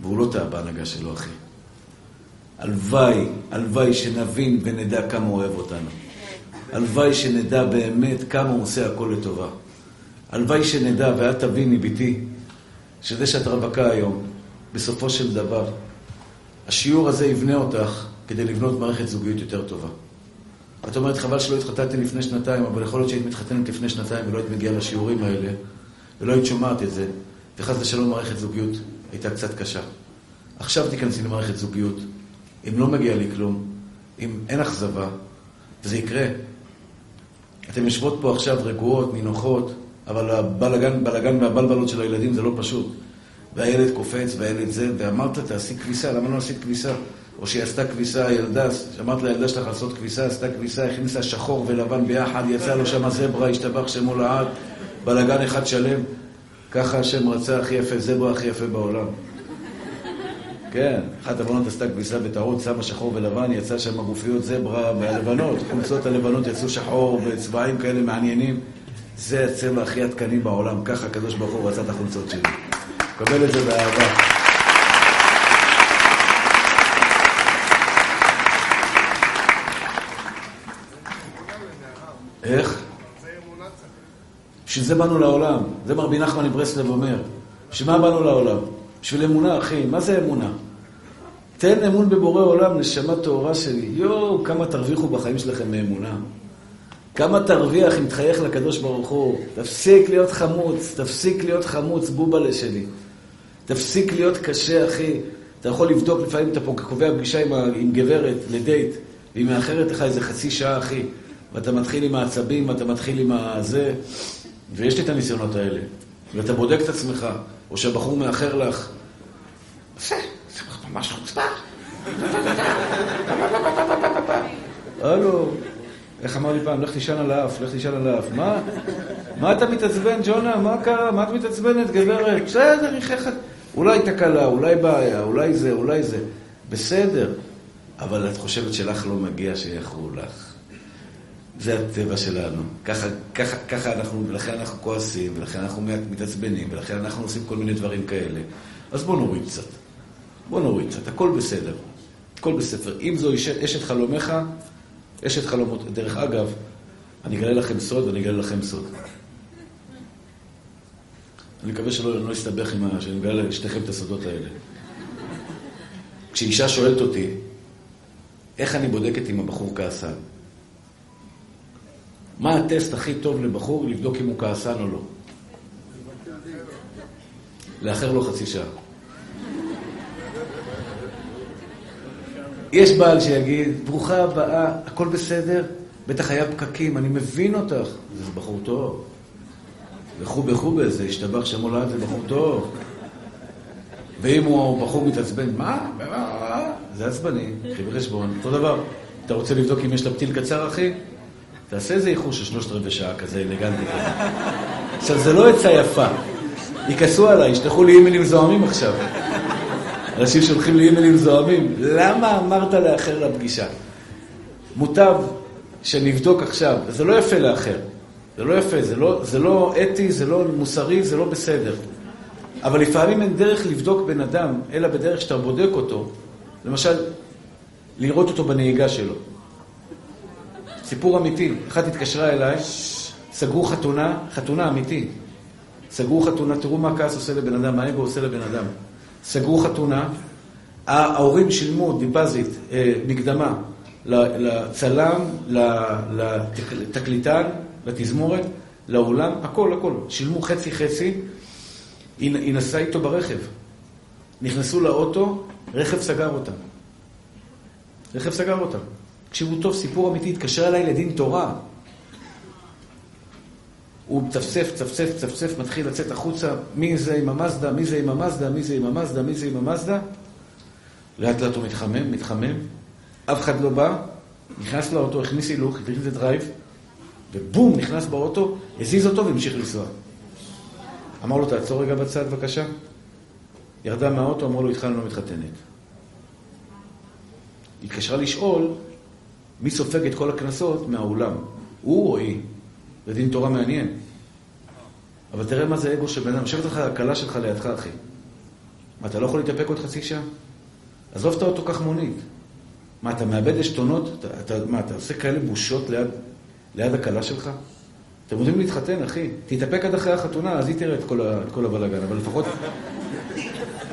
והוא לא טעה בהנהגה שלו, אחי. הלוואי, הלוואי שנבין ונדע כמה הוא אוהב אותנו. הלוואי שנדע באמת כמה הוא עושה הכל לטובה. הלוואי שנדע, ואת תביני, בתי, שזה שאת רווקה היום, בסופו של דבר, השיעור הזה יבנה אותך כדי לבנות מערכת זוגיות יותר טובה. את אומרת, חבל שלא התחתנתי לפני שנתיים, אבל יכול להיות שהיית מתחתנת לפני שנתיים ולא היית מגיעה לשיעורים האלה, ולא היית שומעת את זה, וחס ושלום מערכת זוגיות הייתה קצת קשה. עכשיו תיכנסי למערכת זוגיות, אם לא מגיע לי כלום, אם אין אכזבה, וזה יקרה. אתן יושבות פה עכשיו רגועות, נינוחות, אבל הבלגן, בלגן והבלבלות של הילדים זה לא פשוט. והילד קופץ, והילד זה, ואמרת, תעשי כביסה, למה לא עשית כביסה? או שהיא עשתה כביסה, הילדה, שאמרת לילדה שלך לעשות כביסה, עשתה כביסה, הכניסה שחור ולבן ביחד, יצא לו שם זברה, השתבח שמו לעד, בלגן אחד שלם. ככה השם רצה הכי יפה, זברה הכי יפה בעולם. כן, אחת הבנות עשתה כביסה בטעות, שמה שחור ולבן, יצא שם גופיות זברה מהלבנות, חולצות הלבנות יצאו שחור בצבעים כאלה מעניינים. זה הצבע הכי עדכני בעולם, ככה הקדוש ברוך הוא רצה את החולצות שלי. קבל את זה באהבה. איך? בשביל זה באנו לעולם. זה מרבי נחמן מברסלב אומר. בשביל מה באנו לעולם? בשביל אמונה, אחי. מה זה אמונה? תן אמון בבורא עולם, נשמה טהורה שלי. יואו, כמה תרוויחו בחיים שלכם מאמונה. כמה תרוויח אם תחייך לקדוש ברוך הוא. תפסיק להיות חמוץ, תפסיק להיות חמוץ, בובלה שלי. תפסיק להיות קשה, אחי. אתה יכול לבדוק, לפעמים אתה פה קובע פגישה עם, עם גברת לדייט, והיא מאחרת לך איזה חצי שעה, אחי. ואתה מתחיל עם העצבים, ואתה מתחיל עם הזה, ויש לי את הניסיונות האלה. ואתה בודק את עצמך, או שהבחור מאחר לך. זה, זה ממש חוצפה. הלו, איך אמר לי פעם, לך תישן על האף, לך תישן על האף. מה? מה אתה מתעצבן, ג'ונה? מה קרה? מה את מתעצבנת, גברת? בסדר, יחייך. אולי תקלה, אולי בעיה, אולי זה, אולי זה. בסדר. אבל את חושבת שלך לא מגיע שיחרו לך. זה הטבע שלנו. ככה, ככה, ככה אנחנו, ולכן אנחנו כועסים, ולכן אנחנו מתעצבנים, ולכן אנחנו עושים כל מיני דברים כאלה. אז בואו נוריד קצת. בואו נוריד קצת, הכל בסדר. הכל בספר. אם זו אשת, חלומך, אשת חלומות. דרך אגב, אני אגלה לכם סוד ואני אגלה לכם סוד. אני מקווה שלא לא אסתבך עם ה... שאני אגלה לשניכם את הסודות האלה. כשאישה שואלת אותי, איך אני בודקת אם הבחור כעסן? מה הטסט הכי טוב לבחור לבדוק אם הוא כעסן או לא? לאחר לו חצי שעה. יש בעל שיגיד, ברוכה הבאה, הכל בסדר? בטח היה פקקים, אני מבין אותך. זה בחור טוב. וחובה חובה, זה השתבח שם הולד, זה בחור טוב. ואם הוא בחור מתעצבן, מה? זה עצבני, קחי בחשבון, אותו דבר. אתה רוצה לבדוק אם יש לה פתיל קצר, אחי? תעשה איזה איחור של שלושת רבעי שעה כזה אלגנטי כזה. עכשיו, זה לא עצה יפה. יכעסו עליי, ישלחו לי אימיילים זוהמים עכשיו. אנשים שולחים לי אימיילים זוהמים. למה אמרת לאחר לפגישה? מוטב שנבדוק עכשיו, זה לא יפה לאחר. זה לא יפה, זה לא, זה לא אתי, זה לא מוסרי, זה לא בסדר. אבל לפעמים אין דרך לבדוק בן אדם, אלא בדרך שאתה בודק אותו. למשל, לראות אותו בנהיגה שלו. סיפור אמיתי, אחת התקשרה אליי, סגרו חתונה, חתונה אמיתית. סגרו חתונה, תראו מה הכעס עושה לבן אדם, מה האגו עושה לבן אדם. סגרו חתונה, ההורים שילמו דיפזית, אה, מקדמה, לצלם, לתקליטן, לתזמורת, לאולם, הכל, הכל. שילמו חצי-חצי, היא נסעה איתו ברכב. נכנסו לאוטו, רכב סגר אותם. רכב סגר אותם. תקשיבו טוב, סיפור אמיתי, התקשר אליי לדין תורה. הוא מצפצף, צפצף, צפצף, מתחיל לצאת החוצה, מי זה עם המזדה, מי זה עם המזדה, מי זה עם המזדה, מי זה עם המזדה. לאט לאט הוא מתחמם, מתחמם, אף אחד לא בא, נכנס לאוטו, הכניס הילוך, הכניס את drive, ובום, נכנס באוטו, הזיז אותו והמשיך לנסוע. אמר לו, תעצור רגע בצד בבקשה. ירדה מהאוטו, אמרו לו, אני לא מתחתנת. התקשרה לשאול מי סופג את כל הקנסות מהאולם, הוא או היא. זה דין תורה מעניין. אבל תראה מה זה אגו של בן אדם. יושבת לך הכלה שלך לידך, אחי. מה, אתה לא יכול להתאפק עוד חצי שעה? עזוב את האוטו, קח מונית. מה, אתה מאבד עשתונות? אתה, מה, אתה עושה כאלה בושות ליד, ליד הכלה שלך? אתם רוצים להתחתן, אחי? תתאפק עד אחרי החתונה, אז היא תראה את כל, כל הבלאגן, אבל לפחות...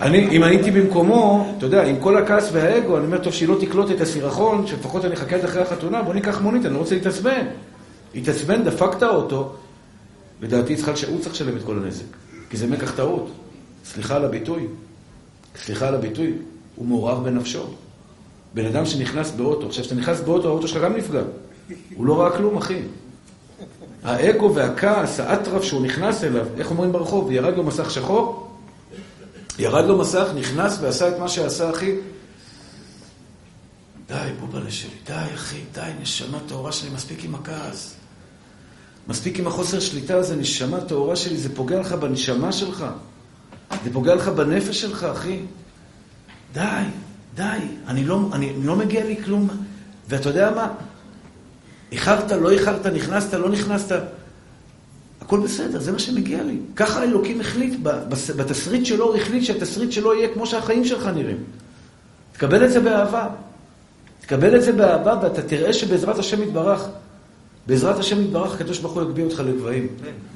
אני, אם הייתי במקומו, אתה יודע, עם כל הכעס והאגו, אני אומר, טוב, שהיא לא תקלוט את הסירחון, שלפחות אני אחכה עד אחרי החתונה, בוא ניקח מונית, אני לא רוצה להתעצבן. התעצבן, דפק את האוטו, לדעתי הוא צריך לשלם את כל הנזק, כי זה מקח טעות. סליחה על הביטוי, סליחה על הביטוי, הוא מעורר בנפשו. בן אדם שנכנס באוטו, עכשיו, כשאתה נכנס באוטו, האוטו שלך גם נפגע. הוא לא ראה כלום, אחי. האגו והכעס, האטרף שהוא נכנס אליו, איך אומרים ברחוב, ירד לו מסך שחור, ירד לו מסך, נכנס ועשה את מה שעשה, אחי. די, בובלה שלי, די, אחי, די, נשמה טהורה שלי, מספיק עם הכעס. מספיק עם החוסר שליטה הזה, נשמה טהורה שלי, זה פוגע לך בנשמה שלך. זה פוגע לך בנפש שלך, אחי. די, די, אני לא, אני, לא מגיע לי כלום. ואתה יודע מה? איחרת, לא איחרת, נכנסת, לא נכנסת. הכל בסדר, זה מה שמגיע לי. ככה אלוקים החליט, בתסריט שלו הוא החליט שהתסריט שלו יהיה כמו שהחיים שלך נראים. תקבל את זה באהבה. תקבל את זה באהבה ואתה תראה שבעזרת השם יתברך, בעזרת השם יתברך, הקדוש ברוך הוא יגביה אותך לגבהים.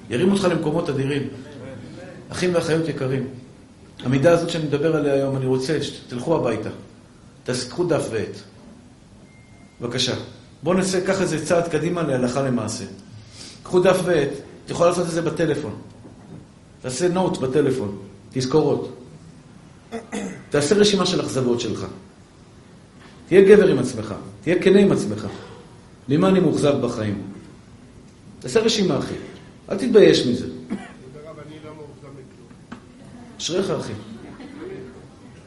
ירים אותך למקומות אדירים. אחים ואחיות יקרים, המידה הזאת שאני מדבר עליה היום, אני רוצה שתלכו הביתה. תקחו דף ועט. בבקשה. בואו נעשה, קח איזה צעד קדימה להלכה למעשה. קחו דף ועט, את יכולה לעשות את זה בטלפון. תעשה נוט בטלפון, תזכורות. תעשה רשימה של אכזבות שלך. תהיה גבר עם עצמך, תהיה כנה עם עצמך. ממה אני מאוכזב בחיים? תעשה רשימה, אחי. אל תתבייש מזה. אשריך, אחי.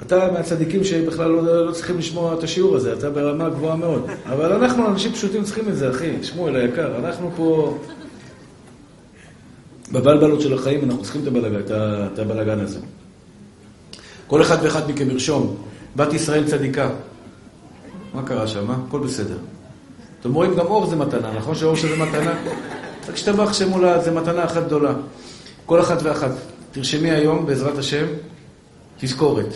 אתה מהצדיקים שבכלל לא, לא צריכים לשמוע את השיעור הזה, אתה ברמה גבוהה מאוד. אבל אנחנו, אנשים פשוטים, צריכים את זה, אחי. שמואל היקר, אנחנו פה... בבלבלות של החיים אנחנו צריכים את הבלגן, את הבלגן הזה. כל אחד ואחד מכם ירשום, בת ישראל צדיקה. מה קרה שם? הכל בסדר. אתם רואים, גם אור זה מתנה, נכון שאור שזה מתנה? רק שתבח שמולה, זה מתנה אחת גדולה. כל אחת ואחת. תרשמי היום, בעזרת השם, תזכורת.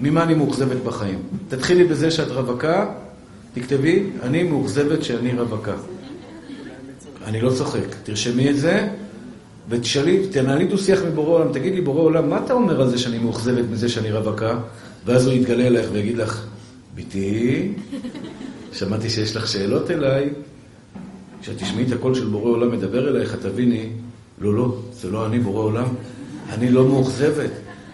ממה אני מאוכזבת בחיים? תתחילי בזה שאת רווקה, תכתבי, אני מאוכזבת שאני רווקה. אני לא צוחק. תרשמי את זה, ותשאלי, תנהלי דו-שיח מבורא עולם, תגיד לי, בורא עולם, מה אתה אומר על זה שאני מאוכזבת מזה שאני רווקה? ואז הוא יתגלה אלייך ויגיד לך, בתי, שמעתי שיש לך שאלות אליי. כשאת תשמעי את הקול של בורא עולם מדבר אלייך, תביני, לא, לא, זה לא אני בורא עולם. אני לא מאוכזבת.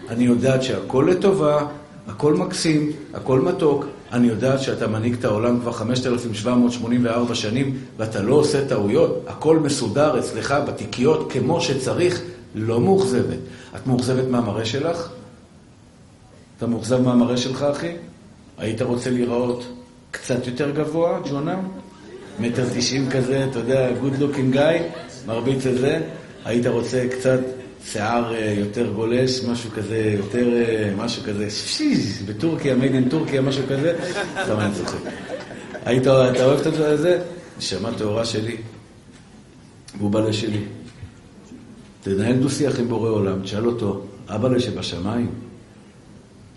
אני יודעת שהכל לטובה, הכל מקסים, הכל מתוק. אני יודעת שאתה מנהיג את העולם כבר 5,784 שנים ואתה לא עושה טעויות. הכל מסודר אצלך בתיקיות כמו שצריך, לא מאוכזבת. את מאוכזבת מהמראה שלך? אתה מאוכזב מהמראה שלך, אחי? היית רוצה להיראות קצת יותר גבוה, ג'ונה? מטר תשעים כזה, אתה יודע, good looking guy, מרביץ את זה? היית רוצה קצת שיער אה, יותר גולש, משהו כזה, יותר, אה, משהו כזה, שיש, בטורקיה, made in טורקיה, משהו כזה? סתם אני צוחק. היית, אתה אוהב את זה? נשמה טהורה שלי, והוא בא לשלי. תנהל דו-שיח עם בורא עולם, תשאל אותו, אבא שבשמיים,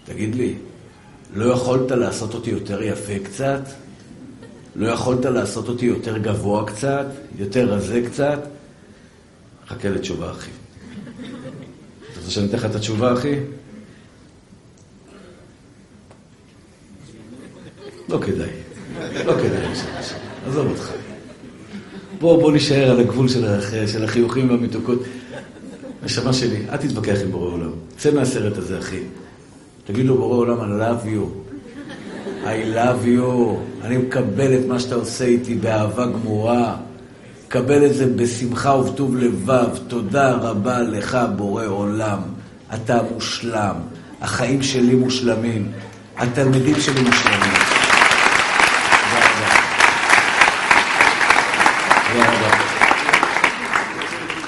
תגיד לי, לא יכולת לעשות אותי יותר יפה קצת? לא יכולת לעשות אותי יותר גבוה קצת? יותר רזה קצת? חכה לתשובה, אחי. רוצה שאני אתן לך את התשובה, אחי? לא כדאי. לא כדאי, עזוב אותך. בוא, בוא נשאר על הגבול של, הח... של החיוכים והמתוקות. נשמה שלי, אל תתווכח עם בורא עולם. צא מהסרט הזה, אחי. תגיד לו, בורא עולם, I love you. I love you. אני מקבל את מה שאתה עושה איתי באהבה גמורה. קבל את זה בשמחה ובטוב לבב. תודה רבה לך, בורא עולם. אתה מושלם. החיים שלי מושלמים. התלמידים שלי מושלמים.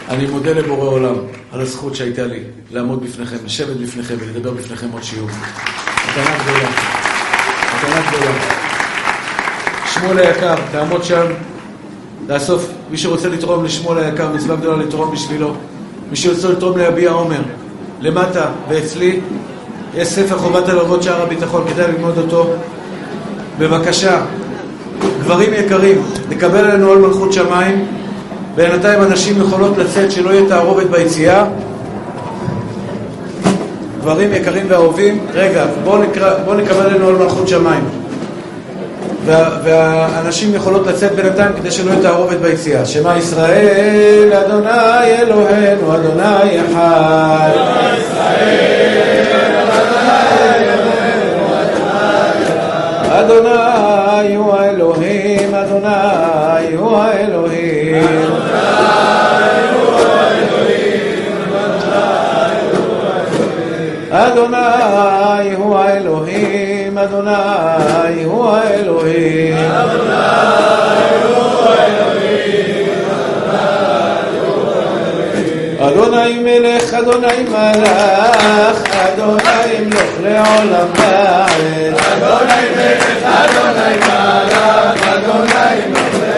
אני מודה לבורא עולם על הזכות שהייתה לי לעמוד בפניכם, לשבת בפניכם ולדבר בפניכם עוד שיעור. מתנה גדולה. מתנה גדולה. שמואל היקר, תעמוד שם, לאסוף, מי שרוצה לתרום לשמואל היקר, מצווה גדולה לתרום בשבילו. מי שרוצה לתרום ליביע עומר, למטה ואצלי, יש ספר חובת הלוות שער הביטחון, כדאי ללמוד אותו. בבקשה, גברים יקרים, נקבל עלינו עול מלכות שמיים. בינתיים הנשים יכולות לצאת שלא יהיה תערובת ביציאה. גברים יקרים ואהובים, רגע, בואו בוא נקבל עלינו על מלכות שמיים. וה, והנשים יכולות לצאת בינתיים כדי שלא יהיה תערובת ביציאה. שמע ישראל, אדוני אלוהינו, אדוני אחד. אדוני הוא האלוהים, אדוני הוא האלוהים. אדוני הוא האלוהים, אדוני הוא האלוהים. אדוני מלך, אדוני מלך, אדוני מלוך לעולם בארץ. אדוני מלך, אדוני מלך, אדוני בארץ.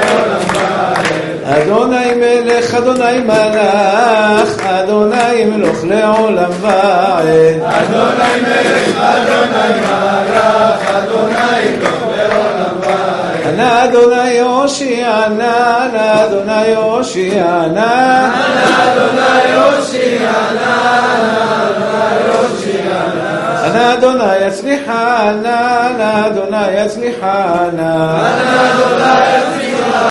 אדוני מלך, אדוני מלך, אדוני מלוך לעולם ועד. אדוני מלך, אדוני מלך, אדוני מלוך לעולם ועד. אנא אדוני הושיענה, אנא אדוני הושיענה. אנא אדוני הושיענה, אנא אדוני יצליחנה, אנא אדוני יצליחנה. אנא אדוני יצליחנה.